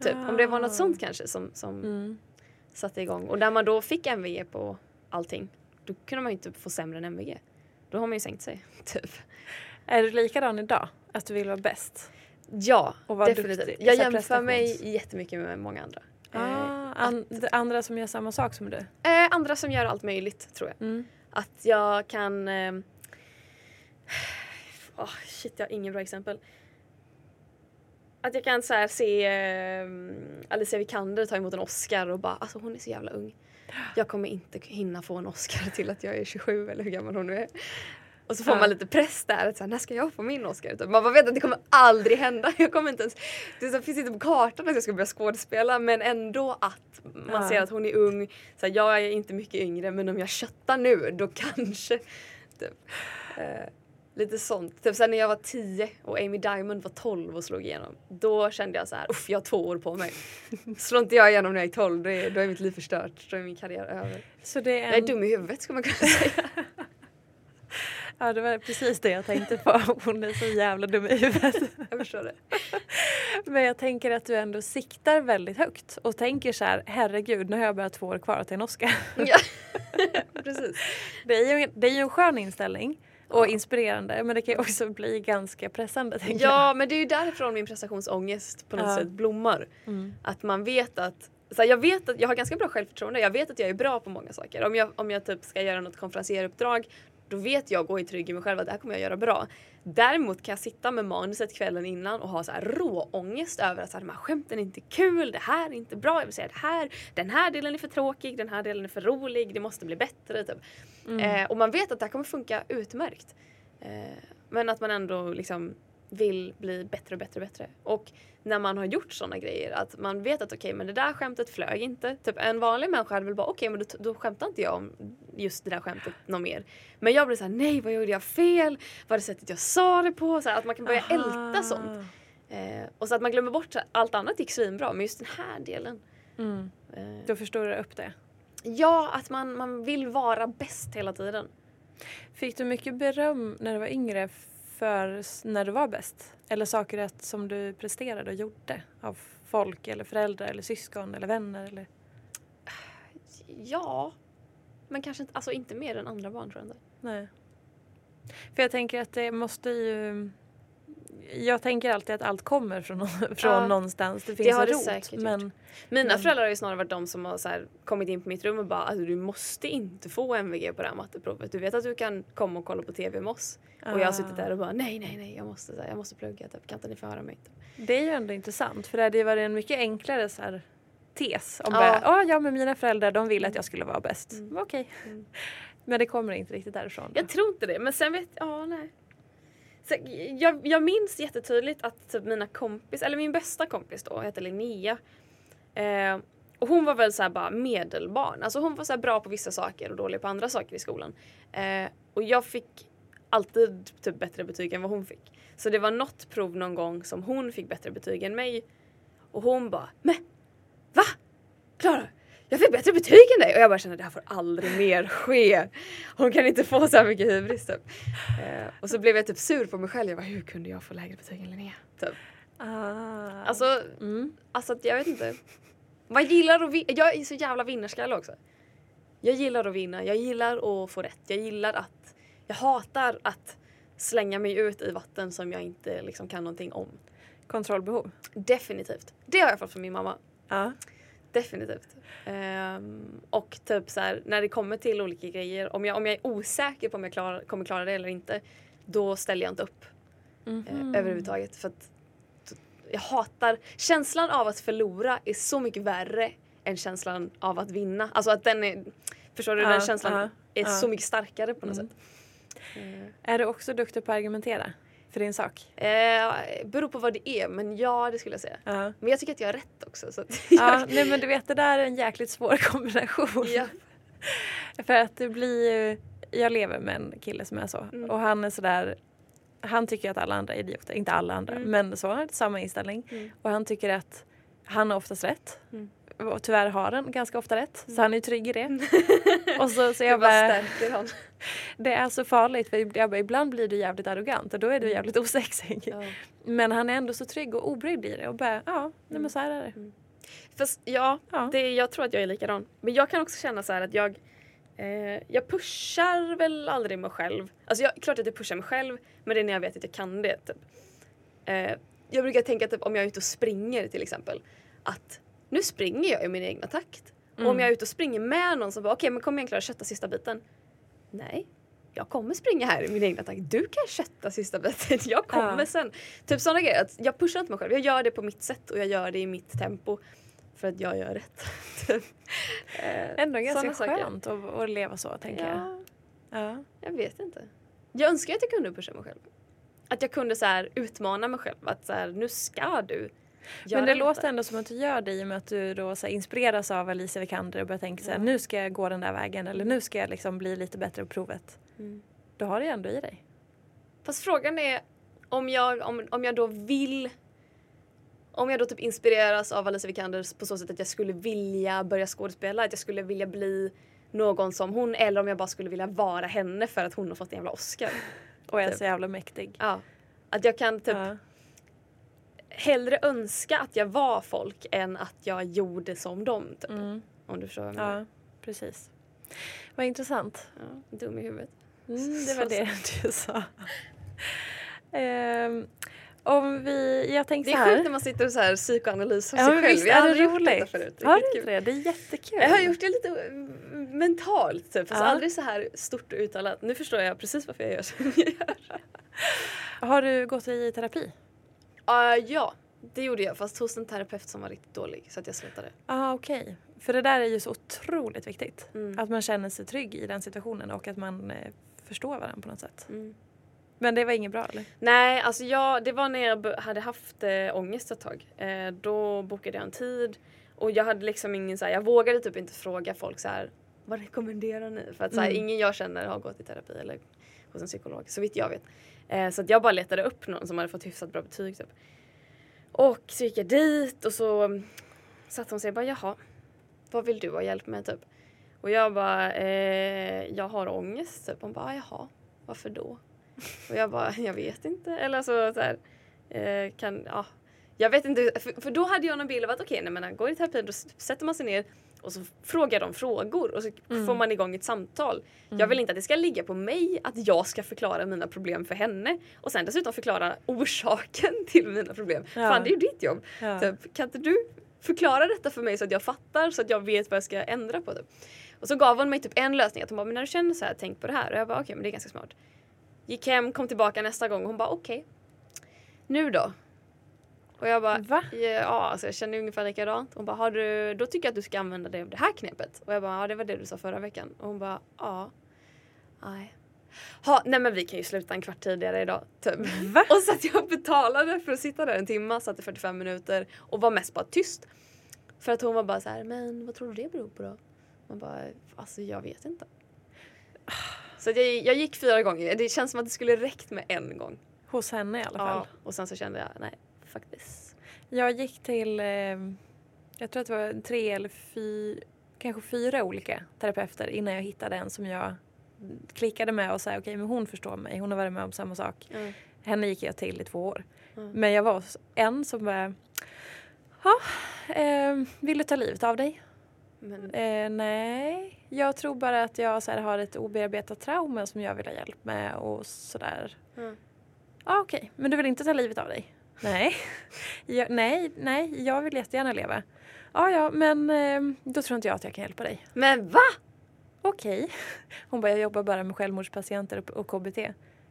S2: Typ. Om det var något
S1: Ah.
S2: sånt kanske som, som
S1: Mm.
S2: satte igång. Och när man då fick MVG på allting, då kunde man ju inte få sämre än MVG. Då har man ju sänkt sig. Typ.
S1: Är du likadan idag? Att du vill vara bäst?
S2: Ja,
S1: Och vara
S2: definitivt.
S1: duktig.
S2: Jag jämför mig jättemycket med många andra. Eh,
S1: Ah, an-
S2: att-
S1: det andra som gör samma sak som du?
S2: Eh, andra som gör allt möjligt tror jag.
S1: Mm.
S2: Att jag kan... Eh, oh, shit, jag har inget bra exempel. Att jag kan så här se eh, Alicia Vikander ta emot en Oscar och bara alltså hon är så jävla ung. Jag kommer inte hinna få en Oscar till att jag är 27 eller hur gammal hon nu är. Och så får man lite press där. Att så här, när ska jag få min Oscar? Typ. Man bara vet att det kommer aldrig hända. Jag kommer inte ens, det så finns inte på kartan att jag ska börja skådespela men ändå att man ser att hon är ung. Så här, jag är inte mycket yngre men om jag köttar nu då kanske. Typ. Eh, lite sånt. Typ såhär när jag var 10 och Amy Diamond var 12 och slog igenom. Då kände jag så här, uff jag har två år på mig. Slår inte jag igenom när jag är 12 då är, då är mitt liv förstört. Då är min karriär över.
S1: Så det är
S2: Jag är
S1: en...
S2: dum i huvudet ska man kunna säga.
S1: Ja, det var precis det jag tänkte på. Hon är så jävla dum i huvudet.
S2: Jag förstår det.
S1: Men jag tänker att du ändå siktar väldigt högt och tänker så här, herregud, nu har jag bara två år kvar till en Oscar.
S2: Ja. Precis.
S1: Det är ju, det är ju en skön inställning och
S2: Ja.
S1: inspirerande men det kan ju också bli ganska pressande tänker jag.
S2: Ja men det är ju därifrån min prestationsångest på något
S1: Ja.
S2: sätt blommar.
S1: Mm.
S2: Att man vet att så här, jag vet att jag har ganska bra självförtroende. Jag vet att jag är bra på många saker. Om jag, om jag typ ska göra något konferencieruppdrag Då vet jag, går i trygg i mig själv, att det här kommer jag göra bra. Däremot kan jag sitta med manuset kvällen innan och ha så här råångest över att så här, de här skämten är inte kul, det här är inte bra, jag vill säga det här, den här delen är för tråkig, den här delen är för rolig, det måste bli bättre. Typ. Eh, och man vet att det här kommer funka utmärkt. Eh, men att man ändå liksom vill bli bättre och bättre och bättre. Och när man har gjort sådana grejer, att man vet att okej men det där skämtet flög inte. Typ en vanlig människa hade väl bara okej men då, då skämtar inte jag om just det där skämtet något mer. Men jag blir såhär nej vad gjorde jag fel? Var det sättet jag sa det på? Så här, att man kan börja
S1: Aha.
S2: älta sånt. Eh, och så att man glömmer bort att allt annat gick svinbra men just den här delen.
S1: Mm.
S2: Eh,
S1: Då förstår du upp det.
S2: ja att man, man vill vara bäst hela tiden.
S1: Fick du mycket beröm när du var yngre för när du var bäst? Eller saker att, som du presterade och gjorde av folk eller föräldrar eller syskon eller vänner? Eller?
S2: Ja. Men kanske inte, alltså inte mer än andra barn tror jag inte.
S1: Nej. För jag tänker att det måste ju... Jag tänker alltid att allt kommer från, från
S2: Ja.
S1: någonstans. Det finns
S2: har
S1: en
S2: det
S1: rot.
S2: säkert gjort.
S1: men
S2: Mina
S1: Men-
S2: föräldrar har ju snarare varit de som har här, kommit in på mitt rum och bara alltså, du måste inte få MVG på det här matteprovet. Du vet att du kan komma och kolla på TV med oss. Och jag har suttit där och bara nej nej nej jag måste, här, jag måste plugga. Typ. Kan inte ni få höra mig?
S1: Det är ju ändå intressant. För det hade ju varit en mycket enklare så här, tes. Om
S2: Ja.
S1: bara, "Ja, ja men mina föräldrar de vill att jag skulle vara bäst.
S2: Mm.
S1: Okej.
S2: Mm.
S1: Men det kommer inte riktigt därifrån.
S2: Jag tror inte det men sen vet ja nej. Så, jag, jag minns jättetydligt att typ mina kompis, eller min bästa kompis då hette Linnea. Eh, och hon var väl så bara medelbarn. Alltså hon var så bra på vissa saker och dålig på andra saker i skolan. Eh, och jag fick alltid typ bättre betyg än vad hon fick. Så det var något prov någon gång som hon fick bättre betyg än mig. Och hon bara Men va? Klara? Jag fick bättre betyg än dig! Och jag bara kände det här får aldrig mer ske. Hon kan inte få så här mycket hybris typ. Eh, och så blev jag typ sur på mig själv. Jag bara hur kunde jag få lägre betyg än Linnea? Typ.
S1: Ah.
S2: Alltså,
S1: mm.
S2: alltså jag vet inte. Man gillar att vinna. Jag är så jävla vinnarskalle också. Jag gillar att vinna. Jag gillar att få rätt. Jag gillar att... Jag hatar att slänga mig ut i vatten som jag inte liksom kan någonting om.
S1: Kontrollbehov.
S2: Definitivt. Det har jag fått från min mamma.
S1: Ja.
S2: Definitivt. Ehm, och typ så här, när det kommer till olika grejer, om jag, om jag är osäker på om jag klar, kommer klara det eller inte, då ställer jag inte upp
S1: Mhm.
S2: eh, överhuvudtaget. För att jag hatar, känslan av att förlora är så mycket värre än känslan av att vinna. Alltså att den är, förstår du,
S1: Ja,
S2: den känslan
S1: ja,
S2: är
S1: ja.
S2: så mycket starkare på något
S1: Mm.
S2: sätt. Eh,
S1: Är du också duktig på att argumentera för din sak?
S2: Eh, beror på vad det är, men ja det skulle jag säga.
S1: Ja.
S2: Men jag tycker att jag har rätt också. Så att
S1: ja nej, men du vet det där är en jäkligt svår kombination.
S2: Ja.
S1: För att det blir ju, jag lever med en kille som är så
S2: Mm.
S1: och han är sådär han tycker att alla andra är idioter, inte alla andra
S2: Mm.
S1: men så, samma inställning.
S2: Mm.
S1: Och han tycker att han har oftast rätt.
S2: Mm.
S1: Och tyvärr har han ganska ofta rätt. Så han är trygg i det. och så, så
S2: Jag bara
S1: bara, det är så farligt för jag bara, ibland blir du jävligt arrogant och då är du jävligt osexig.
S2: Ja.
S1: Men han är ändå så trygg och obrydd i det och bara, ja, nej men så här är det.
S2: Fast ja,
S1: Ja.
S2: Det, jag tror att jag är likadan. Men jag kan också känna så här att jag eh, jag pushar väl aldrig mig själv. Alltså jag, klart att jag pushar mig själv men det är när jag vet att jag kan det. Typ. Eh, jag brukar tänka typ om jag är ute och springer till exempel. Att nu springer jag i min egna takt. Och om jag är ute och springer med någon som bara okej men kom igen Klara kötta sista biten. Nej. Jag kommer springa här i min egna takt. Du kan kötta sista biten. Jag kommer
S1: Ja.
S2: sen. Typ sådana grejer. Att jag pushar inte mig själv. Jag gör det på mitt sätt och jag gör det i mitt tempo. För att jag gör rätt. Typ. Eh,
S1: Ändå ganska
S2: saker.
S1: skönt att, att leva så tänker jag.
S2: Ja,
S1: Ja.
S2: jag vet inte. Jag önskar att jag kunde pusha mig själv. Att jag kunde så utmana mig själv. Att så här, nu ska du göra
S1: Men det
S2: detta.
S1: låter ändå som att du gör det i och med att du då så inspireras av Alicia Vikander och börjar tänka så här,
S2: Ja.
S1: nu ska jag gå den där vägen eller nu ska jag liksom bli lite bättre på provet.
S2: Mm.
S1: Du har det ändå i dig.
S2: Fast frågan är om jag, om, om jag då vill om jag då typ inspireras av Alicia Vikander på så sätt att jag skulle vilja börja skådespela, att jag skulle vilja bli någon som hon eller om jag bara skulle vilja vara henne för att hon har fått en jävla Oscar.
S1: Och är
S2: Typ.
S1: så jävla mäktig.
S2: Ja. Att jag kan typ
S1: Ja.
S2: Hellre önska att jag var folk än att jag gjorde som dem. Typ.
S1: Mm.
S2: Om du förstår vad jag menar.
S1: ja, precis. Vad intressant.
S2: Ja, dum i huvudet.
S1: Mm, det var det du sa. Ehm, om vi, jag tänkte
S2: Det är sjukt när man sitter och så här psykoanalys av
S1: Ja,
S2: sig själv.
S1: visst
S2: Jag har aldrig gjort detta
S1: roligt?
S2: förut. Det
S1: Har du det? Det är jättekul.
S2: Jag har gjort det lite mm, mentalt typ. Alltså
S1: Ja.
S2: aldrig så här stort och uttalat. Nu förstår jag precis varför jag gör som jag gör.
S1: Har du gått i terapi?
S2: Ah, ja, det gjorde jag fast hos en terapeut som var riktigt dålig så att jag slutade.
S1: ah, okej. För det där är ju så otroligt viktigt.
S2: Mm.
S1: Att man känner sig trygg i den situationen och att man eh, förstår varandra på något sätt.
S2: Mm.
S1: Men det var inget bra eller?
S2: Nej, alltså jag, det var när jag hade haft äh, ångest ett tag. Eh, då bokade jag en tid och jag hade liksom ingen så här, jag vågade typ inte fråga folk så här vad rekommenderar ni? För att så här,
S1: Mm.
S2: ingen jag känner har gått i terapi eller hos en psykolog så vitt jag vet. Eh, så att jag bara letade upp någon som hade fått hyfsat bra betyg typ. Och så gick jag dit och så satte satt hon och bara jaha, vad vill du ha hjälp med typ? Och jag bara, eh, jag har ångest typ. Hon bara, ah, jaha, varför då? Och jag bara, jag vet inte. Eller så, så här, eh, kan, ja. Jag vet inte, för, för då hade jag någon bild av att okej, okay, när man går i terapi då sätter man sig ner och så frågar de frågor och så får man igång ett samtal. Jag vill inte att det ska ligga på mig att jag ska förklara mina problem för henne och sen dessutom förklara orsaken till mina problem.
S1: Ja.
S2: Fan det är ju ditt jobb.
S1: Ja.
S2: Typ, kan inte du förklara detta för mig så att jag fattar så att jag vet vad jag ska ändra på? Typ. Och så gav hon mig typ en lösning. Att hon bara, men när du känner så här, tänk på det här. Och jag bara, okej men det är ganska smart. Gick hem, kom tillbaka nästa gång och hon bara, okej. Nu då? Och jag bara,
S1: Va?
S2: ja alltså jag känner ungefär likadant. Hon bara, har du, då tycker jag att du ska använda dig av det här knepet. Och jag bara, ja det var det du sa förra veckan. Och hon bara, ja. Nej. Ha, nej men vi kan ju sluta en kvart tidigare idag. Typ.
S1: Va?
S2: Och så att jag betalade för att sitta där en timme, satt i 45 minuter och var mest bara tyst. För att hon var bara så här, men vad tror du det beror på då? Man bara, alltså jag vet inte. Så att jag, jag gick fyra gånger. Det känns som att det skulle räckt med en gång.
S1: Hos henne i alla fall.
S2: Ja, och sen så kände jag, nej faktiskt.
S1: Jag gick till, eh, jag tror att det var tre eller fyra, kanske fyra olika terapeuter innan jag hittade en som jag klickade med och sa okej men hon förstår mig, hon har varit med om samma sak.
S2: Mm.
S1: Henne gick jag till i två år.
S2: Mm.
S1: Men jag var en som var, ja, eh, vill du ta livet av dig?
S2: Men,
S1: Eh, nej, jag tror bara att jag så här, har ett obearbetat trauma som jag vill ha hjälp med och sådär.
S2: Mm.
S1: Ja okej, men du vill inte ta livet av dig? Nej. jag, nej, nej, jag vill jättegärna leva. Ja, ja, men eh, då tror inte jag att jag kan hjälpa dig.
S2: men va?
S1: Okej. Hon bara, jag jobbar bara med självmordspatienter och, KBT.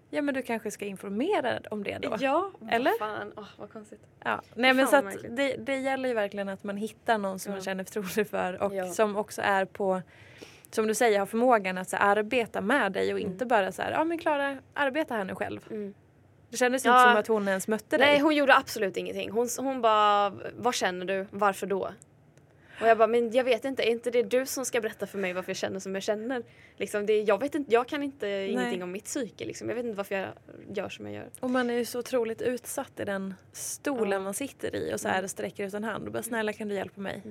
S1: Ja, men du kanske ska informera om det då?
S2: Ja,
S1: Eller?
S2: Fan, Åh, vad konstigt.
S1: Ja, nej men
S2: Fan,
S1: så det, det gäller ju verkligen att man hittar någon som
S2: Ja.
S1: man känner förtroende för och
S2: Ja.
S1: som också är på, som du säger, har förmågan att så, arbeta med dig och inte bara så här, ja men Klara, arbeta här nu själv.
S2: Mm.
S1: Det kändes
S2: Ja.
S1: inte som att hon ens mötte dig.
S2: Nej hon gjorde absolut ingenting. Hon, hon bara, vad känner du? Varför då? Och jag bara, men jag vet inte, är inte det du som ska berätta för mig varför jag känner som jag känner? Liksom det, jag, vet inte, jag kan inte ingenting om mitt psyke liksom. Jag vet inte varför jag gör som jag gör.
S1: Och man är ju så otroligt utsatt i den stolen
S2: Ja.
S1: man sitter i och så här sträcker ut en hand och bara snälla kan du hjälpa mig?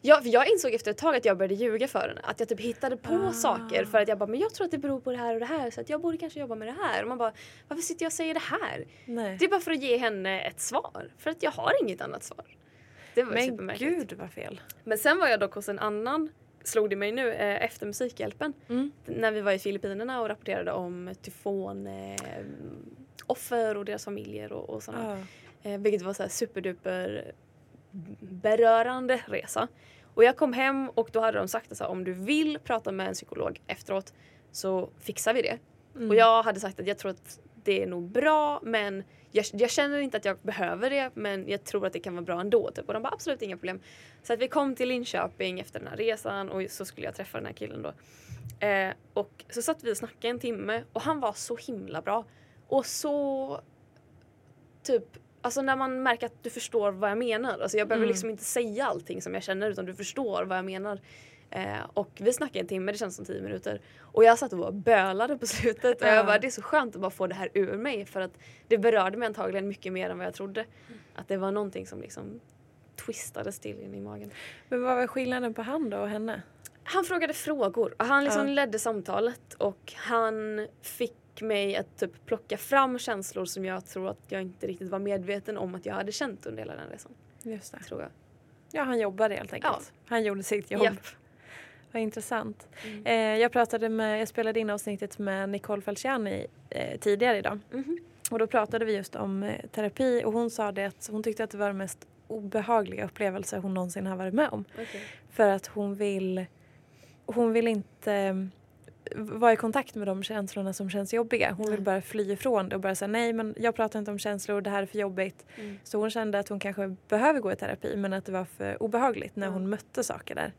S2: Ja, för jag insåg efter ett tag att jag började ljuga för henne. Att jag typ hittade på
S1: Ah.
S2: saker för att jag bara, men jag tror att det beror på det här och det här så att jag borde kanske jobba med det här. Och man bara, varför sitter jag och säger det här?
S1: Nej.
S2: Det är bara för att ge henne ett svar. För att jag har inget annat svar. Det var
S1: Men gud vad fel.
S2: Men sen var jag dock hos en annan, slog det mig nu, eh, efter Musikhjälpen.
S1: Mm.
S2: När vi var i Filippinerna och rapporterade om tyfon, eh, offer och deras familjer och, och sådana.
S1: Ja.
S2: Eh, vilket var så här superduper berörande resa. Och jag kom hem och då hade de sagt att om du vill prata med en psykolog efteråt så fixar vi det.
S1: Mm.
S2: Och jag hade sagt att jag tror att det är nog bra men jag, jag känner inte att jag behöver det men jag tror att det kan vara bra ändå. Typ. Och de bara absolut inga problem. Så att vi kom till Linköping efter den här resan och så skulle jag träffa den här killen då. Eh, och så satt vi och snackade en timme och han var så himla bra. Och så typ Alltså när man märker att du förstår vad jag menar. Alltså jag behöver
S1: Mm.
S2: liksom inte säga allting som jag känner utan du förstår vad jag menar. Eh, och vi snackade en timme, det känns som tio minuter. Och jag satt och bara bölade på slutet. Och
S1: Ja.
S2: jag bara, det är så skönt att bara få det här ur mig. För att det berörde mig antagligen mycket mer än vad jag trodde. Att det var någonting som liksom twistades till in i magen.
S1: Men vad var skillnaden på han då och henne?
S2: Han frågade frågor och han liksom
S1: Ja.
S2: ledde samtalet och han fick mig att typ plocka fram känslor som jag tror att jag inte riktigt var medveten om att jag hade känt under hela den resan.
S1: Just det.
S2: Tror jag.
S1: Ja, han jobbade helt enkelt. Han gjorde sitt jobb.
S2: Japp.
S1: Vad intressant.
S2: Mm.
S1: Eh, jag pratade med, jag spelade in avsnittet med Nicole Falciani eh, tidigare idag.
S2: Mhm.
S1: Och då pratade vi just om eh, terapi och hon sa det att hon tyckte att det var den mest obehagliga upplevelse hon någonsin har varit med om.
S2: Okej.
S1: För att hon vill, hon vill inte eh, vara i kontakt med de känslorna som känns jobbiga. Hon vill bara fly ifrån det och bara säga nej men jag pratar inte om känslor, det här är för jobbigt.
S2: Mm.
S1: Så hon kände att hon kanske behöver gå i terapi men att det var för obehagligt när
S2: Ja.
S1: hon mötte saker där.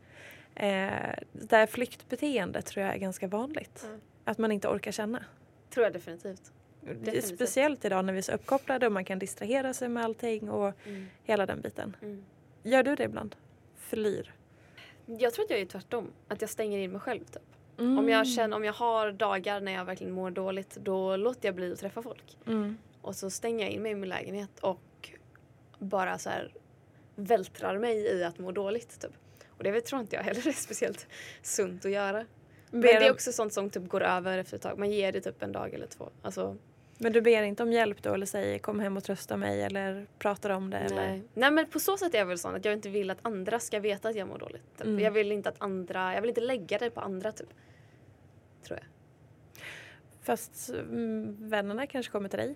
S1: Eh, det här flyktbeteendet tror jag är ganska vanligt.
S2: Ja.
S1: Att man inte orkar känna.
S2: Tror jag definitivt. Definitivt.
S1: Speciellt idag när vi är så uppkopplade och man kan distrahera sig med allting och
S2: Mm.
S1: hela den biten.
S2: Mm.
S1: Gör du det ibland? Flyr?
S2: Jag tror att jag är tvärtom. Att jag stänger in mig själv typ.
S1: Mm.
S2: Om, jag känner, om jag har dagar när jag verkligen mår dåligt då låter jag bli att träffa folk.
S1: Mm.
S2: Och så stänger jag in mig i min lägenhet och bara så här vältrar mig i att må dåligt typ. Och det tror inte jag heller är speciellt sunt att göra. Men
S1: Ber
S2: det är också sånt som typ går över efter ett tag. Man ger det typ en dag eller två. Alltså,
S1: Men du ber inte om hjälp då eller säger kom hem och trösta mig eller pratar om det? Eller?
S2: nej. nej men på så sätt är jag väl sån att jag inte vill att andra ska veta att jag mår dåligt. Typ.
S1: Mm.
S2: Jag vill inte att andra, jag vill inte lägga det på andra typ. Tror jag.
S1: Fast mm, vännerna kanske kommer till dig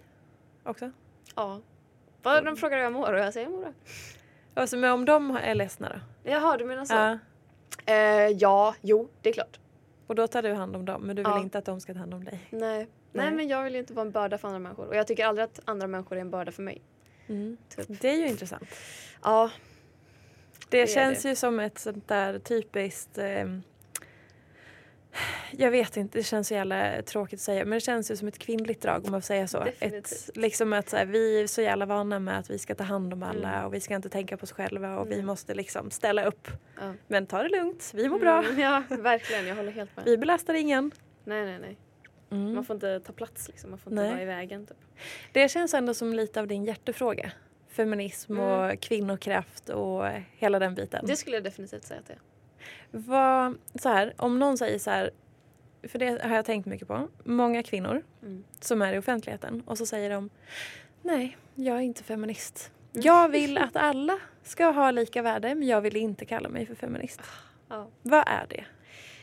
S1: också?
S2: Ja. Vad de frågar hur jag mår och jag säger jag mår bra.
S1: Alltså, men om de är ledsna då?
S2: Jaha du menar så?
S1: Ja.
S2: Eh, ja, jo det är klart.
S1: Och då tar du hand om dem men du vill
S2: Ja.
S1: inte att de ska ta hand om dig?
S2: Nej. Nej.
S1: Nej.
S2: men jag vill inte vara en börda för andra människor. Och jag tycker aldrig att andra människor är en börda för mig.
S1: Mm.
S2: Typ.
S1: Det är ju intressant.
S2: Ja.
S1: Det,
S2: är
S1: känns
S2: det.
S1: ju som ett sånt där typiskt ehm, jag vet inte, det känns så jävla tråkigt att säga men det känns ju som ett kvinnligt drag om man får säga så. Ett,
S2: Definitivt.
S1: liksom att så här, vi är så jävla vana med att vi ska ta hand om alla
S2: Mm.
S1: och vi ska inte tänka på oss själva och vi
S2: Mm.
S1: måste liksom ställa upp.
S2: ja.
S1: Men ta det lugnt, vi mår bra.
S2: Mm, ja, verkligen. Jag håller helt med.
S1: Vi belastar ingen.
S2: Nej, nej, nej.
S1: Mm.
S2: Man får inte ta plats liksom. Man får inte
S1: Nej.
S2: vara i vägen typ.
S1: Det känns ändå som lite av din hjärtefråga. Feminism och
S2: Mm.
S1: kvinnokraft och hela den biten.
S2: Det skulle jag definitivt säga att det är.
S1: Vad, så här, om någon säger så här, för det har jag tänkt mycket på. Många kvinnor
S2: Mm.
S1: som är i offentligheten och så säger de Nej, jag är inte feminist.
S2: Mm.
S1: Jag vill att alla ska ha lika värde men jag vill inte kalla mig för feminist.
S2: Ja.
S1: Vad är det?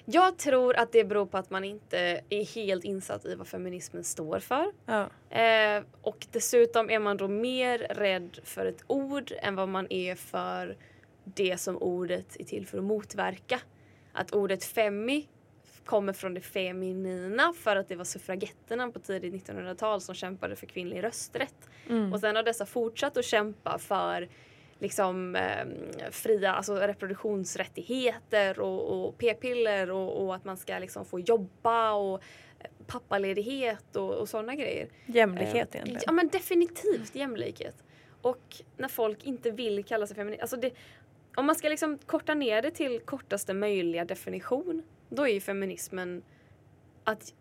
S2: Jag tror att det beror på att man inte är helt insatt i vad feminismen står för.
S1: Ja.
S2: Eh, och dessutom är man då mer rädd för ett ord än vad man är för det som ordet är till för att motverka. Att ordet femi kommer från det feminina för att det var suffragetterna på tidigt 1900-tal som kämpade för kvinnlig rösträtt.
S1: Mm.
S2: Och sen har dessa fortsatt att kämpa för liksom eh, fria alltså reproduktionsrättigheter och, och p-piller och, och att man ska liksom få jobba och eh, pappaledighet och, och sådana grejer.
S1: Jämlikhet
S2: Eh,
S1: egentligen.
S2: Ja men definitivt jämlikhet. Och när folk inte vill kalla sig feminist. Alltså det, om man ska liksom korta ner det till kortaste möjliga definition. Då är ju feminismen att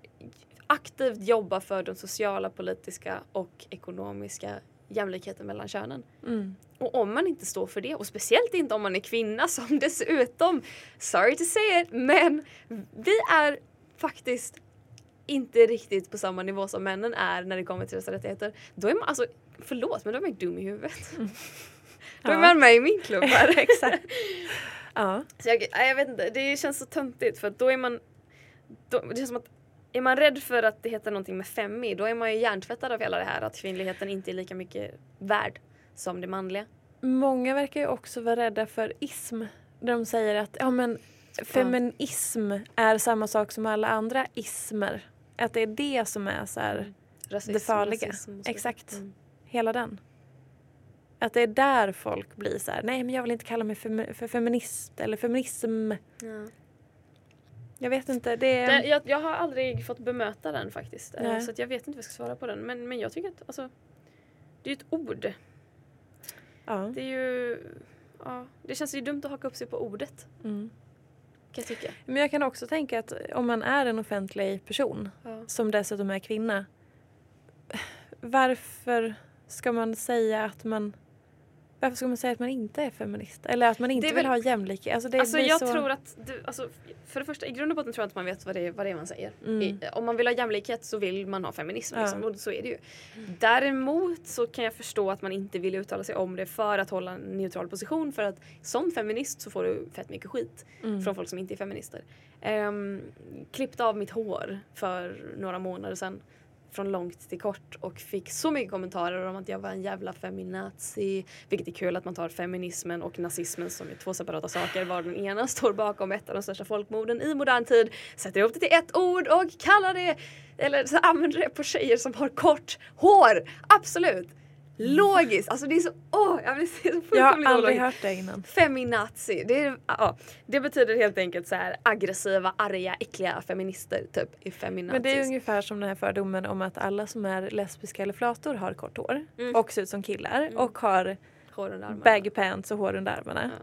S2: aktivt jobba för den sociala, politiska och ekonomiska jämlikheten mellan könen.
S1: Mm.
S2: Och om man inte står för det, och speciellt inte om man är kvinna som dessutom, sorry to say it, men vi är faktiskt inte riktigt på samma nivå som männen är när det kommer till dessa rättigheter. Då är man alltså, förlåt men då är man dum i huvudet. Då är man med i min klubb här.
S1: Exakt. Ja.
S2: Så jag, jag vet inte, det känns så töntigt för då är man, då, det känns som att är man rädd för att det heter någonting med femi då är man ju hjärntvättad av hela det här att kvinnligheten inte är lika mycket värd som det manliga.
S1: Många verkar ju också vara rädda för ism. Där de säger att ja, men feminism är samma sak som alla andra ismer. Att det är det som är så här,
S2: Rasism,
S1: det farliga.
S2: rasism.
S1: Exakt.
S2: Mm.
S1: Hela den. Att det är där folk blir så här, nej men jag vill inte kalla mig femi- för feminist eller feminism.
S2: Ja.
S1: Jag vet inte, det.
S2: Det, jag, jag har aldrig fått bemöta den faktiskt. Eh,
S1: Nej.
S2: Så jag vet inte vad jag ska svara på den. Men, men jag tycker att alltså, det är ett ord.
S1: ja.
S2: Det är ju... Ja, det känns ju dumt att haka upp sig på ordet.
S1: Mm.
S2: Kan jag tycka.
S1: Men jag kan också tänka att om man är en offentlig person
S2: Ja.
S1: som dessutom är kvinna. Varför ska man säga att man varför ska man säga att man inte är feminist? Eller att man inte
S2: är
S1: vill
S2: väl-
S1: ha jämlikhet? Alltså det
S2: Alltså jag
S1: så...
S2: tror att, du, alltså, för det första i grund och botten tror jag inte man vet vad det är, vad det är man säger.
S1: Mm.
S2: I, om man vill ha jämlikhet så vill man ha feminism
S1: Ja.
S2: liksom, och så är det ju. Däremot så kan jag förstå att man inte vill uttala sig om det för att hålla en neutral position för att som feminist så får du fett mycket skit
S1: Mm.
S2: från folk som inte är feminister. Um, klippte av mitt hår för några månader sedan från långt till kort och fick så mycket kommentarer om att jag var en jävla feminazi. Vilket är kul att man tar feminismen och nazismen som är två separata saker. Var den ena står bakom ett av de största folkmorden i modern tid. Sätter ihop det till ett ord och kallar det, eller så använder det på tjejer som har kort hår. Absolut! Logiskt! Alltså det är så, åh! jag blir så
S1: Jag har
S2: fullkomligt
S1: aldrig
S2: ologiskt.
S1: hört det innan.
S2: Feminazi. Det, är, ja, det betyder helt enkelt så här aggressiva, arga, äckliga feminister typ i feminazis.
S1: Men det är ungefär som den här fördomen om att alla som är lesbiska eller flator har kort hår
S2: Mm.
S1: och ser ut som killar och har baggy pants och hår under armarna.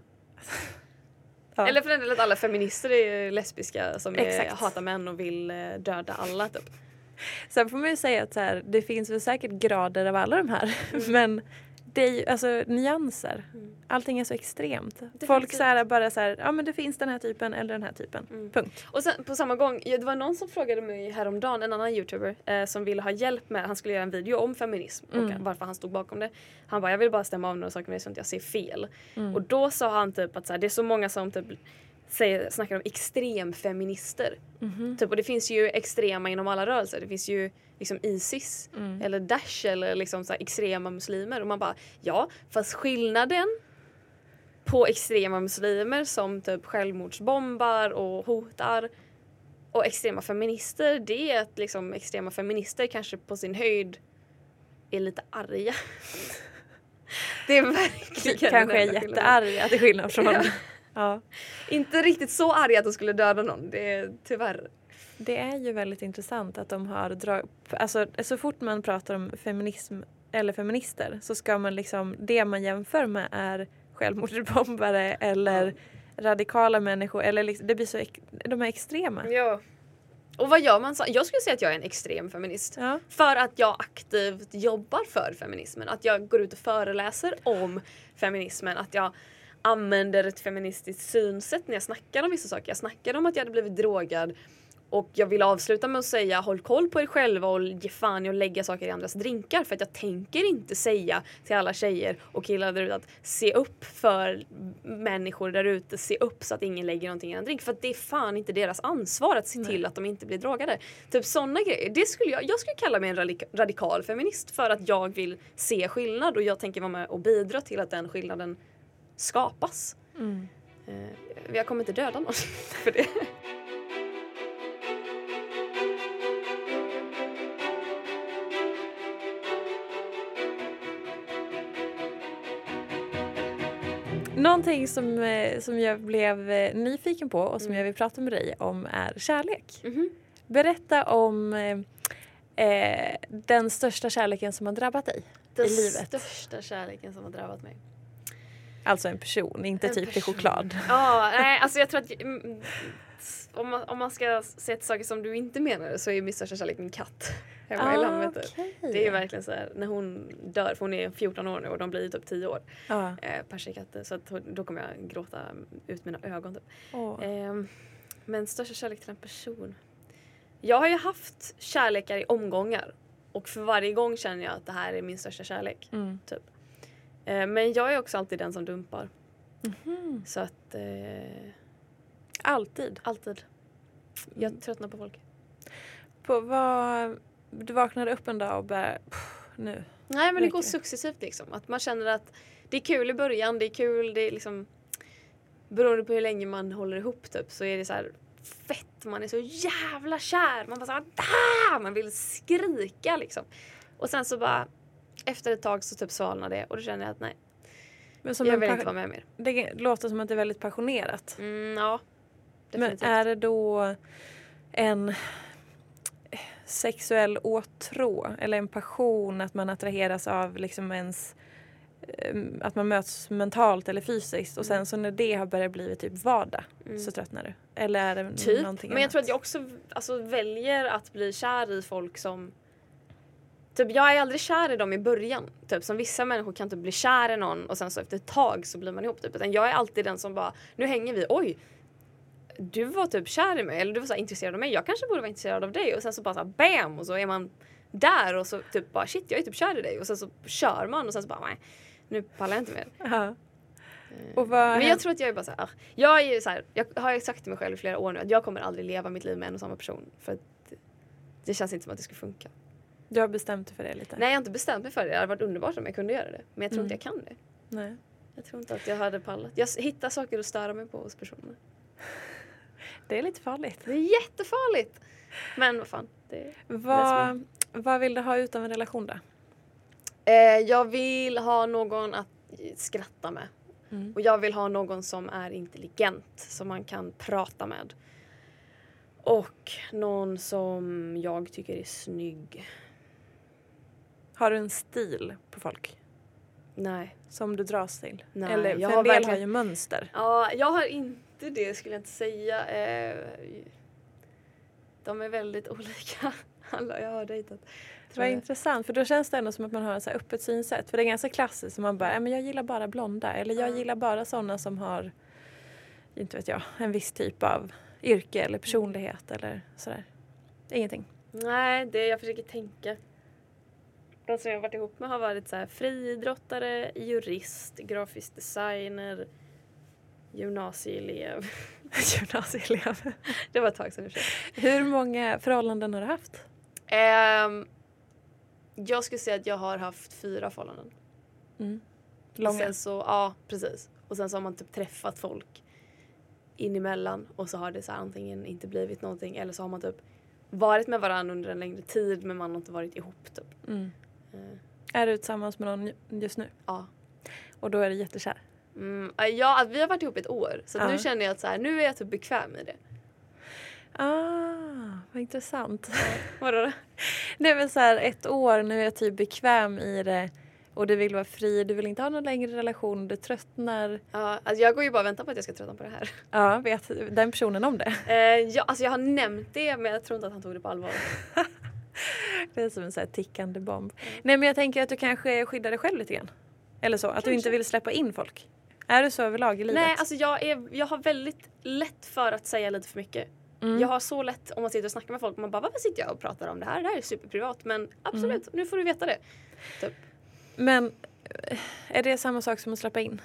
S1: Ja.
S2: Eller för den delen att alla feminister är lesbiska som är, hatar män och vill eh, döda alla typ.
S1: Sen får man ju säga att så här, det finns väl säkert grader av alla de här. Men det är ju alltså nyanser. Allting är så extremt. Folk
S2: Definitivt.
S1: så här, bara så här, ja men det finns den här typen eller den här typen. Punkt.
S2: Och sen på samma gång, det var någon som frågade mig häromdagen, en annan youtuber eh, som ville ha hjälp med, han skulle göra en video om feminism och
S1: Mm.
S2: varför han stod bakom det. Han bara jag vill bara stämma av några saker med dig så att jag ser fel.
S1: Mm.
S2: Och då sa han typ att så här, det är så många som typ säger, snackar om extremfeminister.
S1: Mhm.
S2: Typ, och det finns ju extrema inom alla rörelser. Det finns ju liksom Isis
S1: Mm.
S2: eller Daesh eller liksom så extrema muslimer. Och man bara ja, fast skillnaden på extrema muslimer som typ självmordsbombar och hotar och extrema feminister det är att liksom extrema feminister kanske på sin höjd är lite arga. det är verkligen
S1: Kanske är jättearga till skillnad från...
S2: Ja.
S1: Ja.
S2: Inte riktigt så arga att de skulle döda någon. Det är tyvärr.
S1: Det är ju väldigt intressant att de har dragit... Alltså så fort man pratar om feminism eller feminister så ska man liksom... Det man jämför med är självmordsbombare eller radikala människor. Eller liksom, det blir så... De är extrema.
S2: Ja. Och vad gör man så? Jag skulle säga att jag är en extrem feminist.
S1: Ja.
S2: För att jag aktivt jobbar för feminismen. Att jag går ut och föreläser om feminismen. Att jag använder ett feministiskt synsätt när jag snackar om vissa saker. Jag snackade om att jag hade blivit drogad och jag vill avsluta med att säga håll koll på er själva och ge fan i att lägga saker i andras drinkar. För att jag tänker inte säga till alla tjejer och killar där ute att se upp för människor där ute. Se upp så att ingen lägger någonting i en drink. För att det är fan inte deras ansvar att se till att de inte blir drogade. Typ sådana grejer. Det skulle jag, jag skulle kalla mig en radik- radikal feminist för att jag vill se skillnad och jag tänker vara med och bidra till att den skillnaden skapas.
S1: Mm.
S2: Jag kommer inte döda någon för det.
S1: Någonting som, eh, som jag blev eh, nyfiken på och som
S2: Mm.
S1: jag vill prata med dig om är kärlek.
S2: Mhm.
S1: Berätta om eh, eh, den största kärleken som har drabbat dig
S2: Den
S1: i livet.
S2: största kärleken som har drabbat mig.
S1: Alltså en person, inte
S2: En
S1: typ till
S2: person.
S1: choklad.
S2: Ja, nej alltså jag tror att mm, om man, om man ska säga till saker som du inte menar så är min största kärlek min katt. Hemma i
S1: Ah,
S2: Landvetter.
S1: okej.
S2: Det är verkligen så här, när hon dör, för hon är 14 år nu och de blir typ 10 år.
S1: Ja.
S2: Eh, Persiakatter, så att då kommer jag gråta ut mina ögon. Typ.
S1: Åh.
S2: Ehm, men största kärlek till en person. Jag har ju haft kärlekar i omgångar. Och för varje gång känner jag att det här är min största kärlek.
S1: Mm.
S2: Typ. Eh, men jag är också alltid den som dumpar.
S1: Mhm.
S2: Så att... Eh,
S1: Alltid.
S2: alltid. Jag tröttnar på folk.
S1: På vad, du vaknade upp en dag och bara "Pff, nu.
S2: Nej men det går successivt liksom. Att man känner att det är kul i början, det är kul, det är liksom beroende på hur länge man håller ihop typ så är det så här fett, man är så jävla kär. Man bara så här, "Ah!" man vill skrika liksom. Och sen så bara efter ett tag så typ svalnar det och då känner jag att nej,
S1: Men som
S2: jag vill inte vara med mer.
S1: Det låter som att det är väldigt passionerat.
S2: Mm, ja,
S1: Men
S2: definitivt.
S1: är det då en sexuell åtrå eller en passion att man attraheras av liksom ens eh, att man möts mentalt eller fysiskt och sen så när det har börjat bli typ vardag så tröttnar du? Eller är det
S2: Typ.
S1: någonting
S2: Men jag
S1: annat?
S2: tror att jag också alltså, väljer att bli kär i folk som Typ jag är aldrig kär i dem i början. Typ som vissa människor kan typ bli kär i någon och sen så efter ett tag så blir man ihop. Typ. Utan jag är alltid den som bara, nu hänger vi, oj! Du var typ kär i mig eller du var så intresserad av mig. Jag kanske borde vara intresserad av dig och sen så bara så här, bam! Och så är man där och så typ bara shit jag är typ kär i dig och sen så kör man och sen så bara nej, nu pallar jag inte mer.
S1: Ja. Och vad
S2: Men jag tror att jag är bara så här, ah, jag är så här, jag har sagt till mig själv i flera år nu att jag kommer aldrig leva mitt liv med en och samma person. För att det känns inte som att det skulle funka.
S1: Du har bestämt dig för det lite?
S2: Nej jag har inte bestämt mig för det. Det hade varit underbart om jag kunde göra det. Men jag tror
S1: Mm.
S2: inte jag kan det.
S1: Nej.
S2: Jag tror inte att jag hade pallat. Jag hittar saker att störa mig på hos personer.
S1: Det är lite farligt.
S2: Det är jättefarligt! Men vad fan. Det...
S1: Vad, vad vill du ha ut av en relation då?
S2: Eh, jag vill ha någon att skratta med.
S1: Mm.
S2: Och jag vill ha någon som är intelligent, som man kan prata med. Och någon som jag tycker är snygg.
S1: Har du en stil på folk
S2: Nej.
S1: som du dras till?
S2: Nej,
S1: Eller
S2: jag
S1: för
S2: har
S1: en del
S2: verkligen-
S1: har ju mönster.
S2: Ja, jag har inte det skulle jag inte säga. Eh, de är väldigt olika, alla jag har dejtat.
S1: Vad
S2: jag.
S1: intressant för då känns det ändå som att man har ett så här öppet synsätt. För det är ganska klassiskt man bara, "Ja, men jag gillar bara blonda eller jag
S2: Ja.
S1: gillar bara sådana som har, inte vet jag, en viss typ av yrke eller personlighet eller sådär. Ingenting.
S2: Nej, det jag försöker tänka. De som jag har varit ihop med har varit så här friidrottare, jurist, grafisk designer, gymnasieelev.
S1: Gymnasieelev.
S2: Det var ett tag sedan i.
S1: Hur många förhållanden har du haft?
S2: Ehm, jag skulle säga att jag har haft fyra förhållanden.
S1: Mm. Långa?
S2: Sen så, ja, precis. Och sen så har man typ träffat folk in emellan och så har det så här antingen inte blivit någonting eller så har man typ varit med varandra under en längre tid men man har inte varit ihop typ.
S1: Mm.
S2: Eh,
S1: Är du tillsammans med någon just nu?
S2: ja.
S1: Och då är du jättekär?
S2: Mm, ja, vi har varit ihop ett år så
S1: Ja.
S2: nu känner jag att så här, nu är jag typ bekväm i det.
S1: Ah, vad intressant.
S2: Vadå då?
S1: Det är väl så här ett år, nu är jag typ bekväm i det och du vill vara fri, du vill inte ha någon längre relation, du tröttnar.
S2: Ja, alltså jag går ju bara och väntar på att jag ska tröttna på det här.
S1: Ja, vet den personen om det?
S2: Eh, ja, alltså jag har nämnt det men jag tror inte att han tog det på allvar.
S1: Det är som en så här tickande bomb. Nej men jag tänker att du kanske skyddar dig själv lite grann. Eller så, att du inte vill släppa in folk. Är du så överlag i livet?
S2: Nej, alltså jag, är, jag har väldigt lätt för att säga lite för mycket.
S1: Mm.
S2: Jag har så lätt om man sitter och snackar med folk man bara varför sitter jag och pratar om det här? Det här är superprivat men absolut,
S1: Mm.
S2: nu får du veta det. Typ.
S1: Men eh, är det samma sak som att släppa in?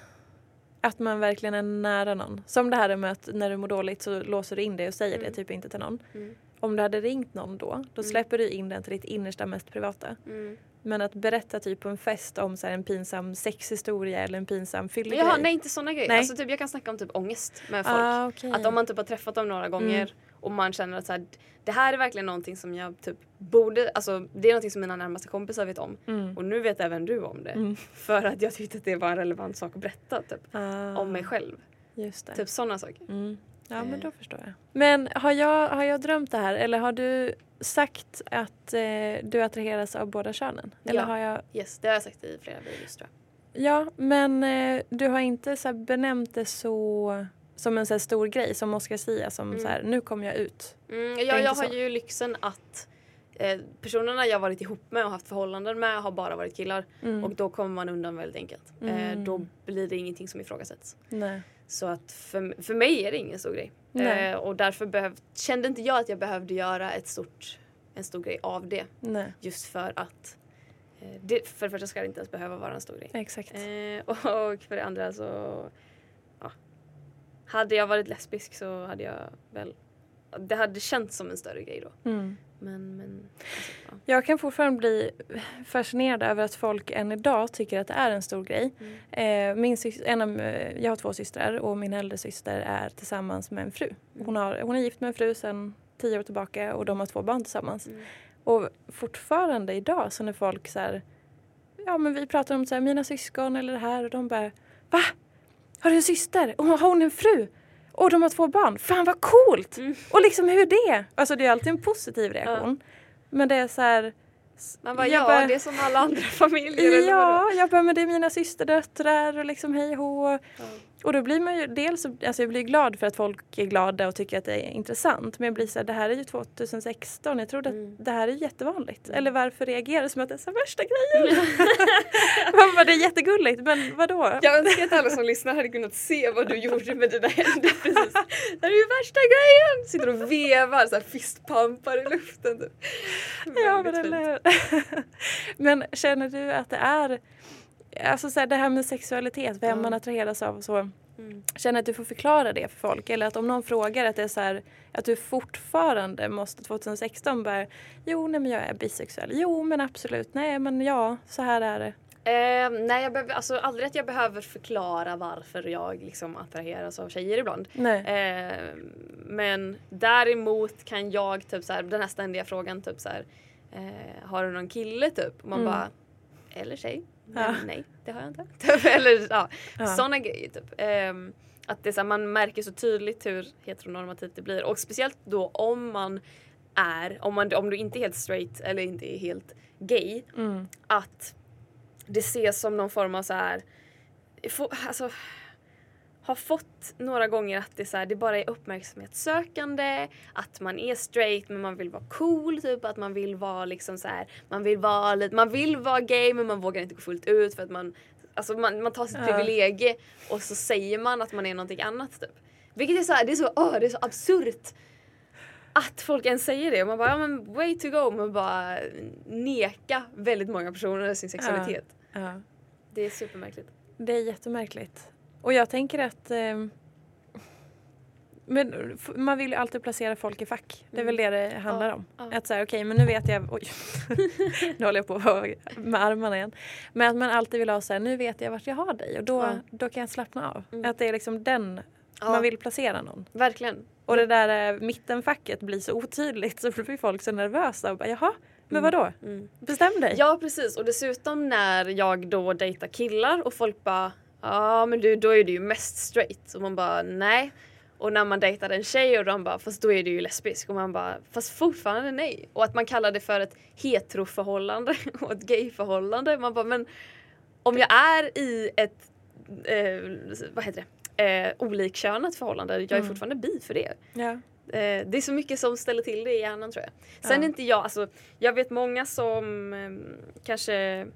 S1: Att man verkligen är nära någon. Som det här med att när du mår dåligt så låser du in dig och säger det
S2: Mm.
S1: typ inte till någon.
S2: Mm.
S1: Om du hade ringt någon då, då
S2: Mm.
S1: släpper du in den till ditt innersta mest privata.
S2: Mm.
S1: Men att berätta typ på en fest om så här en pinsam sexhistoria eller en pinsam fyllegrej.
S2: Jaha, nej inte såna grejer.
S1: Nej.
S2: Alltså, typ, jag kan snacka om typ ångest med folk.
S1: Ah, okej.
S2: Att om man typ har träffat dem några gånger
S1: Mm.
S2: och man känner att så här, det här är verkligen någonting som jag typ borde, alltså det är någonting som mina närmaste kompisar vet om.
S1: Mm.
S2: Och nu vet även du om det.
S1: Mm.
S2: För att jag tyckte att det var en relevant sak att berätta typ.
S1: Ah,
S2: Om mig själv. Typ sådana saker.
S1: Ja men
S2: Eh.
S1: då förstår jag. Men har jag, har jag drömt det här eller har du sagt att eh, du attraheras av båda könen? Eller
S2: Ja.
S1: har jag...
S2: Yes, det har jag sagt i flera videos tror jag.
S1: Ja men eh, du har inte så här benämnt det så som en så här stor grej som Oscar Sia som
S2: Mm.
S1: så här nu kommer jag ut.
S2: Mm,
S1: är
S2: jag, har
S1: så.
S2: ju lyxen att eh, personerna jag varit ihop med och haft förhållanden med har bara varit killar.
S1: Mm.
S2: Och då kommer man undan väldigt enkelt. Eh,
S1: Mm.
S2: då blir det ingenting som ifrågasätts.
S1: Nej.
S2: Så att för, för mig är det ingen stor grej. Eh, och därför behöv, kände inte jag att jag behövde göra ett stort, en stor grej av det.
S1: Nej.
S2: Just för att eh, det, för det första ska det inte ens behöva vara en stor grej.
S1: Exakt.
S2: Eh, och för det andra så... Ja, hade jag varit lesbisk så hade jag väl... Det hade känts som en större grej då.
S1: Mm.
S2: Men, men alltså, ja.
S1: Jag kan fortfarande bli fascinerad över att folk än idag tycker att det är en stor grej.
S2: Mm.
S1: Eh, min en av, eh, jag har två systrar och min äldre syster är tillsammans med en fru. Hon, har, hon är gift med en fru sedan tio år tillbaka och de har två barn tillsammans.
S2: Mm.
S1: Och fortfarande idag så när folk så här, ja men vi pratar om så här, mina syskon eller det här och de bara Va? Har du en syster? Och har hon en fru? Och de har två barn? Fan vad coolt!
S2: Mm.
S1: Och liksom hur det? Alltså det är alltid en positiv reaktion. Men det är så här
S2: Man bara,
S1: jag
S2: ja
S1: bara-
S2: det är som alla andra familjer.
S1: Ja, jag bara, men det är mina systerdöttrar och liksom hej och.
S2: Ja.
S1: Och då blir man ju dels, alltså jag blir glad för att folk är glada och tycker att det är intressant. Men jag blir så här, det här är ju 2016, jag trodde
S2: Mm.
S1: att det här är jättevanligt. Eller varför reagerar du som att det är så värsta grejen? Man bara, det är jättegulligt, men vadå?
S2: Jag önskar att alla som lyssnar hade kunnat se vad du gjorde med dina händer precis. Det här är ju värsta grejen! Sitter och vevar så här fistpumpar i luften. Typ.
S1: Ja, men, eller... men känner du att det är, alltså så här, det här med sexualitet, vem
S2: Ja.
S1: man attraheras av och så.
S2: Mm.
S1: Känner att du får förklara det för folk eller att om någon frågar att det är så här, att du fortfarande måste 2016 bara Jo nej men jag är bisexuell. Jo men absolut. Nej men ja så här är det.
S2: Eh, nej, jag behöver, alltså aldrig att jag behöver förklara varför jag liksom attraheras av tjejer ibland. Eh, men däremot kan jag typ så här, den här ständiga frågan typ så här, eh, har du någon kille typ? Och man
S1: Mm.
S2: bara, eller tjej? Men nej, det har jag inte. Eller ja,
S1: Ja.
S2: sådana grejer typ. Ehm, att det så här, man märker så tydligt hur heteronormativt det blir och speciellt då om man är, om, man, om du inte är helt straight eller inte är helt gay,
S1: Mm.
S2: att det ses som någon form av så här, alltså, har fått några gånger att det, så här, det bara är uppmärksamhetssökande, att man är straight men man vill vara cool, typ att man vill vara liksom så här, man vill vara lite, man vill vara gay men man vågar inte gå fullt ut för att man, alltså man, man tar sitt
S1: Ja.
S2: privilegie och så säger man att man är någonting annat typ. Vilket är så här, det är så, åh, det är så absurt att folk ens säger det. Och man bara, ja men way to go. Man bara neka väldigt många personer sin sexualitet.
S1: Ja.
S2: Det är supermärkligt.
S1: Det är jättemärkligt. Och jag tänker att ehm, men man vill ju alltid placera folk i fack. Det är väl det det handlar om.
S2: Mm. ja.
S1: Att säga okej men nu vet jag, oj nu håller jag på med armarna igen. Men att man alltid vill ha så här, nu vet jag vart jag har dig och då,
S2: Ja.
S1: då kan jag slappna av.
S2: Mm.
S1: Att det är liksom den,
S2: Ja.
S1: man vill placera någon.
S2: Verkligen.
S1: Och det där eh, mittenfacket blir så otydligt så blir folk så nervösa och bara jaha, men vadå?
S2: Mm.
S1: Bestäm dig.
S2: Ja precis och dessutom när jag då dejtar killar och folk bara ja men du då är du ju mest straight och man bara nej. Och när man dejtar en tjej och de bara fast då är du ju lesbisk och man bara fast fortfarande nej. Och att man kallar det för ett heteroförhållande och ett gayförhållande. Man bara men om jag är i ett eh, vad heter det? Eh, olikkönat förhållande, jag är
S1: Mm.
S2: fortfarande bi för det.
S1: Ja.
S2: Eh, det är så mycket som ställer till det i hjärnan tror jag. Sen
S1: Ja.
S2: är inte jag, alltså jag vet många som eh, kanske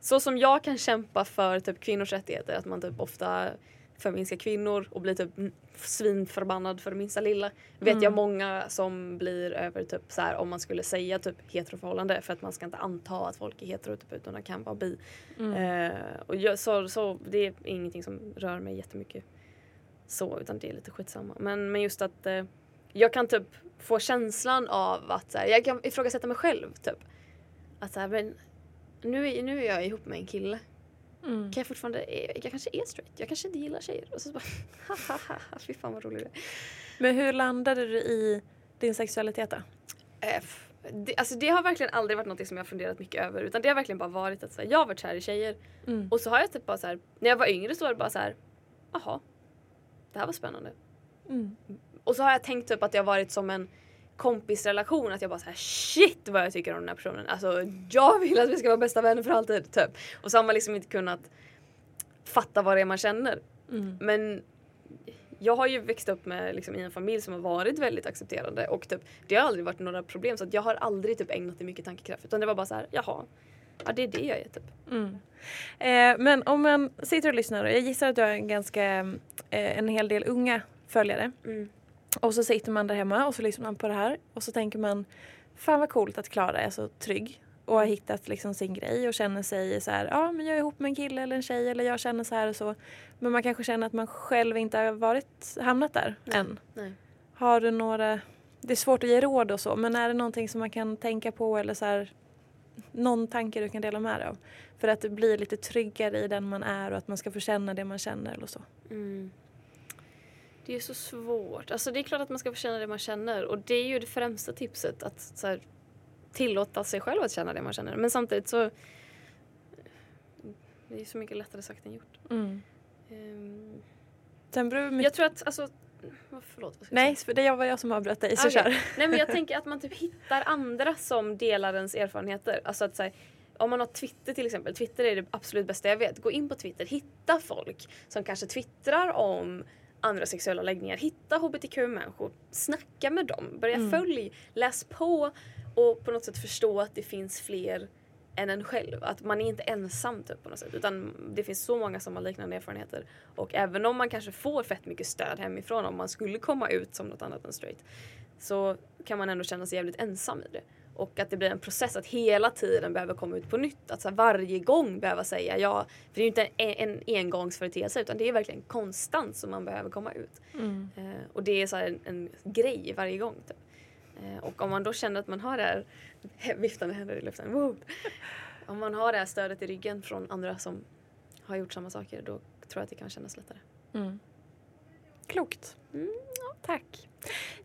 S2: så som jag kan kämpa för typ kvinnors rättigheter, att man typ ofta förminskar kvinnor och blir typ svinförbannad för det minsta lilla. Vet
S1: Mm.
S2: jag många som blir över typ så här om man skulle säga typ heteroförhållande för att man ska inte anta att folk är hetero typ, utan de kan vara bi.
S1: Mm.
S2: Eh, och jag, så, så det är ingenting som rör mig jättemycket så utan det är lite skitsamma. Men, men just att eh, jag kan typ få känslan av att så här, jag kan ifrågasätta mig själv typ. Att så här, men nu, är, nu är jag ihop med en kille.
S1: Mm.
S2: Kan jag fortfarande, jag kanske är straight, jag kanske inte gillar tjejer. Och så bara, haha, fy fan vad rolig är.
S1: Men hur landade du i din sexualitet då?
S2: F- Det, alltså det har verkligen aldrig varit något som jag funderat mycket över utan det har verkligen bara varit att så här, jag har varit kär i tjejer
S1: Mm.
S2: och så har jag typ bara så här, när jag var yngre så var det bara så här, jaha, det här var spännande.
S1: Mm.
S2: Och så har jag tänkt typ att det har varit som en kompisrelation att jag bara så här shit vad jag tycker om den här personen. Alltså jag vill att vi ska vara bästa vänner för alltid typ. Och så har man liksom inte kunnat fatta vad det är man känner.
S1: Mm.
S2: Men jag har ju växt upp med, liksom, i en familj som har varit väldigt accepterande och typ, det har aldrig varit några problem så att jag har aldrig typ, ägnat det mycket tankekraft utan det var bara så här, jaha, ja det är det jag är typ.
S1: Mm. Eh, men om man sitter och lyssnar, och jag gissar att du har en ganska eh, en hel del unga följare.
S2: Mm.
S1: Och så sitter man där hemma och så lyssnar man på det här och så tänker man Fan vad coolt att Klara är så trygg och har hittat liksom sin grej och känner sig så här, ja men jag är ihop med en kille eller en tjej eller jag känner så här och så. Men man kanske känner att man själv inte har varit, hamnat där än.
S2: Nej.
S1: Har du några, det är svårt att ge råd och så, men är det någonting som man kan tänka på eller så här, någon tanke du kan dela med dig av? För att det blir lite tryggare i den man är och att man ska få känna det man känner eller så.
S2: Mm. Det är så svårt. Alltså det är klart att man ska få känna det man känner och det är ju det främsta tipset att så här, tillåta sig själv att känna det man känner. Men samtidigt så det är så mycket lättare sagt än gjort.
S1: Mm. Sen beror det mycket...
S2: jag tror att, alltså, vad- förlåt. Vad ska jag
S1: Nej,
S2: säga?
S1: för det var jag som avbröt dig så
S2: Okej.
S1: kör.
S2: Nej men jag tänker att man typ hittar andra som delar ens erfarenheter. Alltså att säga om man har Twitter till exempel, Twitter är det absolut bästa jag vet. Gå in på Twitter, hitta folk som kanske twittrar om andra sexuella läggningar. Hitta hbtq-människor, snacka med dem, börja
S1: Mm.
S2: följ, läs på och på något sätt förstå att det finns fler än en själv. Att man är inte ensam typ på något sätt. Utan det finns så många som har liknande erfarenheter. Och även om man kanske får fett mycket stöd hemifrån om man skulle komma ut som något annat än straight. Så kan man ändå känna sig jävligt ensam i det. Och att det blir en process att hela tiden behöver komma ut på nytt. Att så varje gång behöva säga ja. För det är ju inte en, en engångsföreteelse utan det är verkligen konstant som man behöver komma ut.
S1: Mm.
S2: Eh, och det är så en, en grej varje gång. Typ. Eh, och om man då känner att man har det här, vifta med händer i luften, wow. Om man har det här stödet i ryggen från andra som har gjort samma saker då tror jag att det kan kännas lättare.
S1: Mm. Klokt.
S2: Mm,
S1: Tack.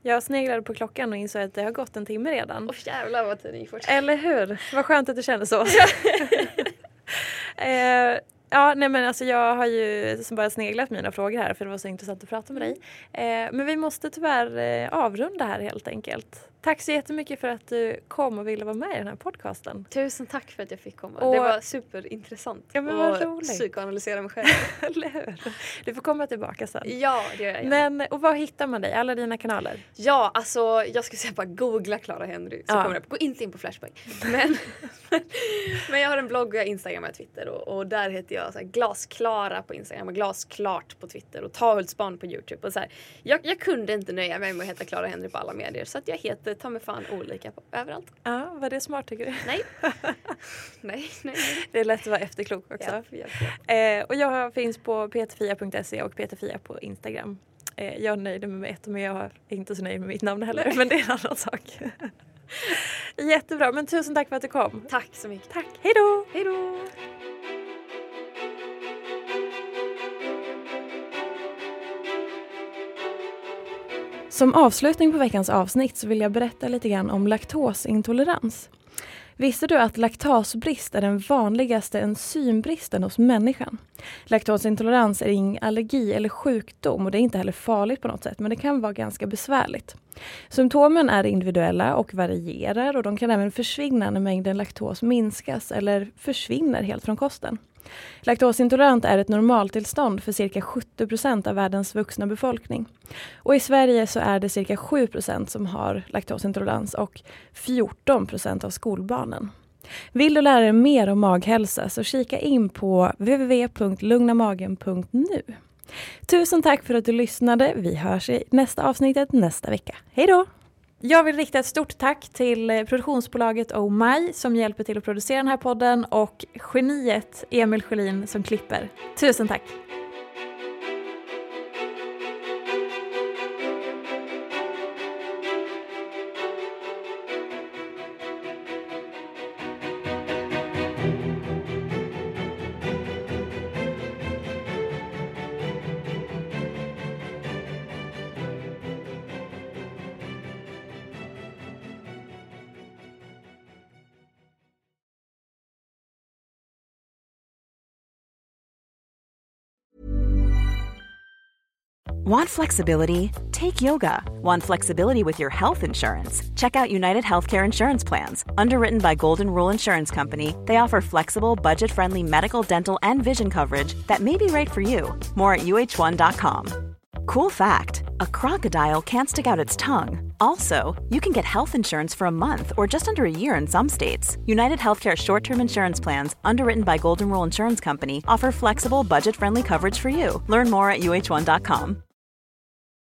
S1: Jag sneglade på klockan och insåg att det har gått en timme redan.
S2: Åh jävlar vad tiden gick fort.
S1: Eller hur? Vad skönt att du känner så. eh, ja, nej men alltså jag har ju bara sneglat mina frågor här för det var så intressant att prata med dig. Eh, men vi måste tyvärr eh, avrunda här helt enkelt. Tack så jättemycket för att du kom och ville vara med i den här podcasten.
S2: Tusen tack för att jag fick komma.
S1: Och-
S2: det var superintressant
S1: Ja, men vad roligt.
S2: psykoanalysera mig själv.
S1: Eller hur? Du får komma tillbaka sen.
S2: ja, det gör jag.
S1: Men, och var hittar man dig? Alla dina kanaler?
S2: Ja, alltså jag skulle säga bara googla Clara Henry så
S1: Ja.
S2: kommer det upp. Gå inte in på Flashback. Men, men jag har en blogg och jag Instagram och Twitter och, och där heter jag så här, Glasklara på Instagram och Glasklart på Twitter och Tahultsbarn på Youtube. Och så här, jag, jag kunde inte nöja mig med att heta Clara Henry på alla medier så att jag heter ta mig fan olika på, överallt.
S1: Ja, var det smart tycker du?
S2: Nej. nej, nej, nej.
S1: Det är lätt att vara efterklok också.
S2: Japp, japp, japp.
S1: Eh, och jag finns på peterfia.se och peterfia på Instagram. Eh, jag är nöjd med mitt men jag är inte så nöjd med mitt namn heller. Men det är en annan sak. Jättebra, men tusen tack för att du kom.
S2: Tack så mycket.
S1: Tack, hej då!
S2: Hej då!
S1: Som avslutning på veckans avsnitt så vill jag berätta lite grann om laktosintolerans. Visste du att laktasbrist är den vanligaste enzymbristen hos människan? Laktosintolerans är ingen allergi eller sjukdom och det är inte heller farligt på något sätt men det kan vara ganska besvärligt. Symptomen är individuella och varierar och de kan även försvinna när mängden laktos minskas eller försvinner helt från kosten. Laktosintolerant är ett normaltillstånd för cirka 70 procent av världens vuxna befolkning. Och i Sverige så är det cirka 7 procent som har laktosintolerans och 14 procent av skolbarnen. Vill du lära dig mer om maghälsa så kika in på www.lugnamagen.nu. Tusen tack för att du lyssnade. Vi hörs i nästa avsnittet nästa vecka. Hej då! Jag vill rikta ett stort tack till produktionsbolaget Oh My som hjälper till att producera den här podden och geniet Emil Sjölin som klipper. Tusen tack!
S3: Want flexibility? Take yoga. Want flexibility with your health insurance? Check out United Healthcare Insurance Plans. Underwritten by Golden Rule Insurance Company, they offer flexible, budget friendly medical, dental, and vision coverage that may be right for you. More at uh1.com. Cool fact a crocodile can't stick out its tongue. Also, you can get health insurance for a month or just under a year in some states. United Healthcare short term insurance plans, underwritten by Golden Rule Insurance Company, offer flexible, budget friendly coverage for you. Learn more at uh1.com.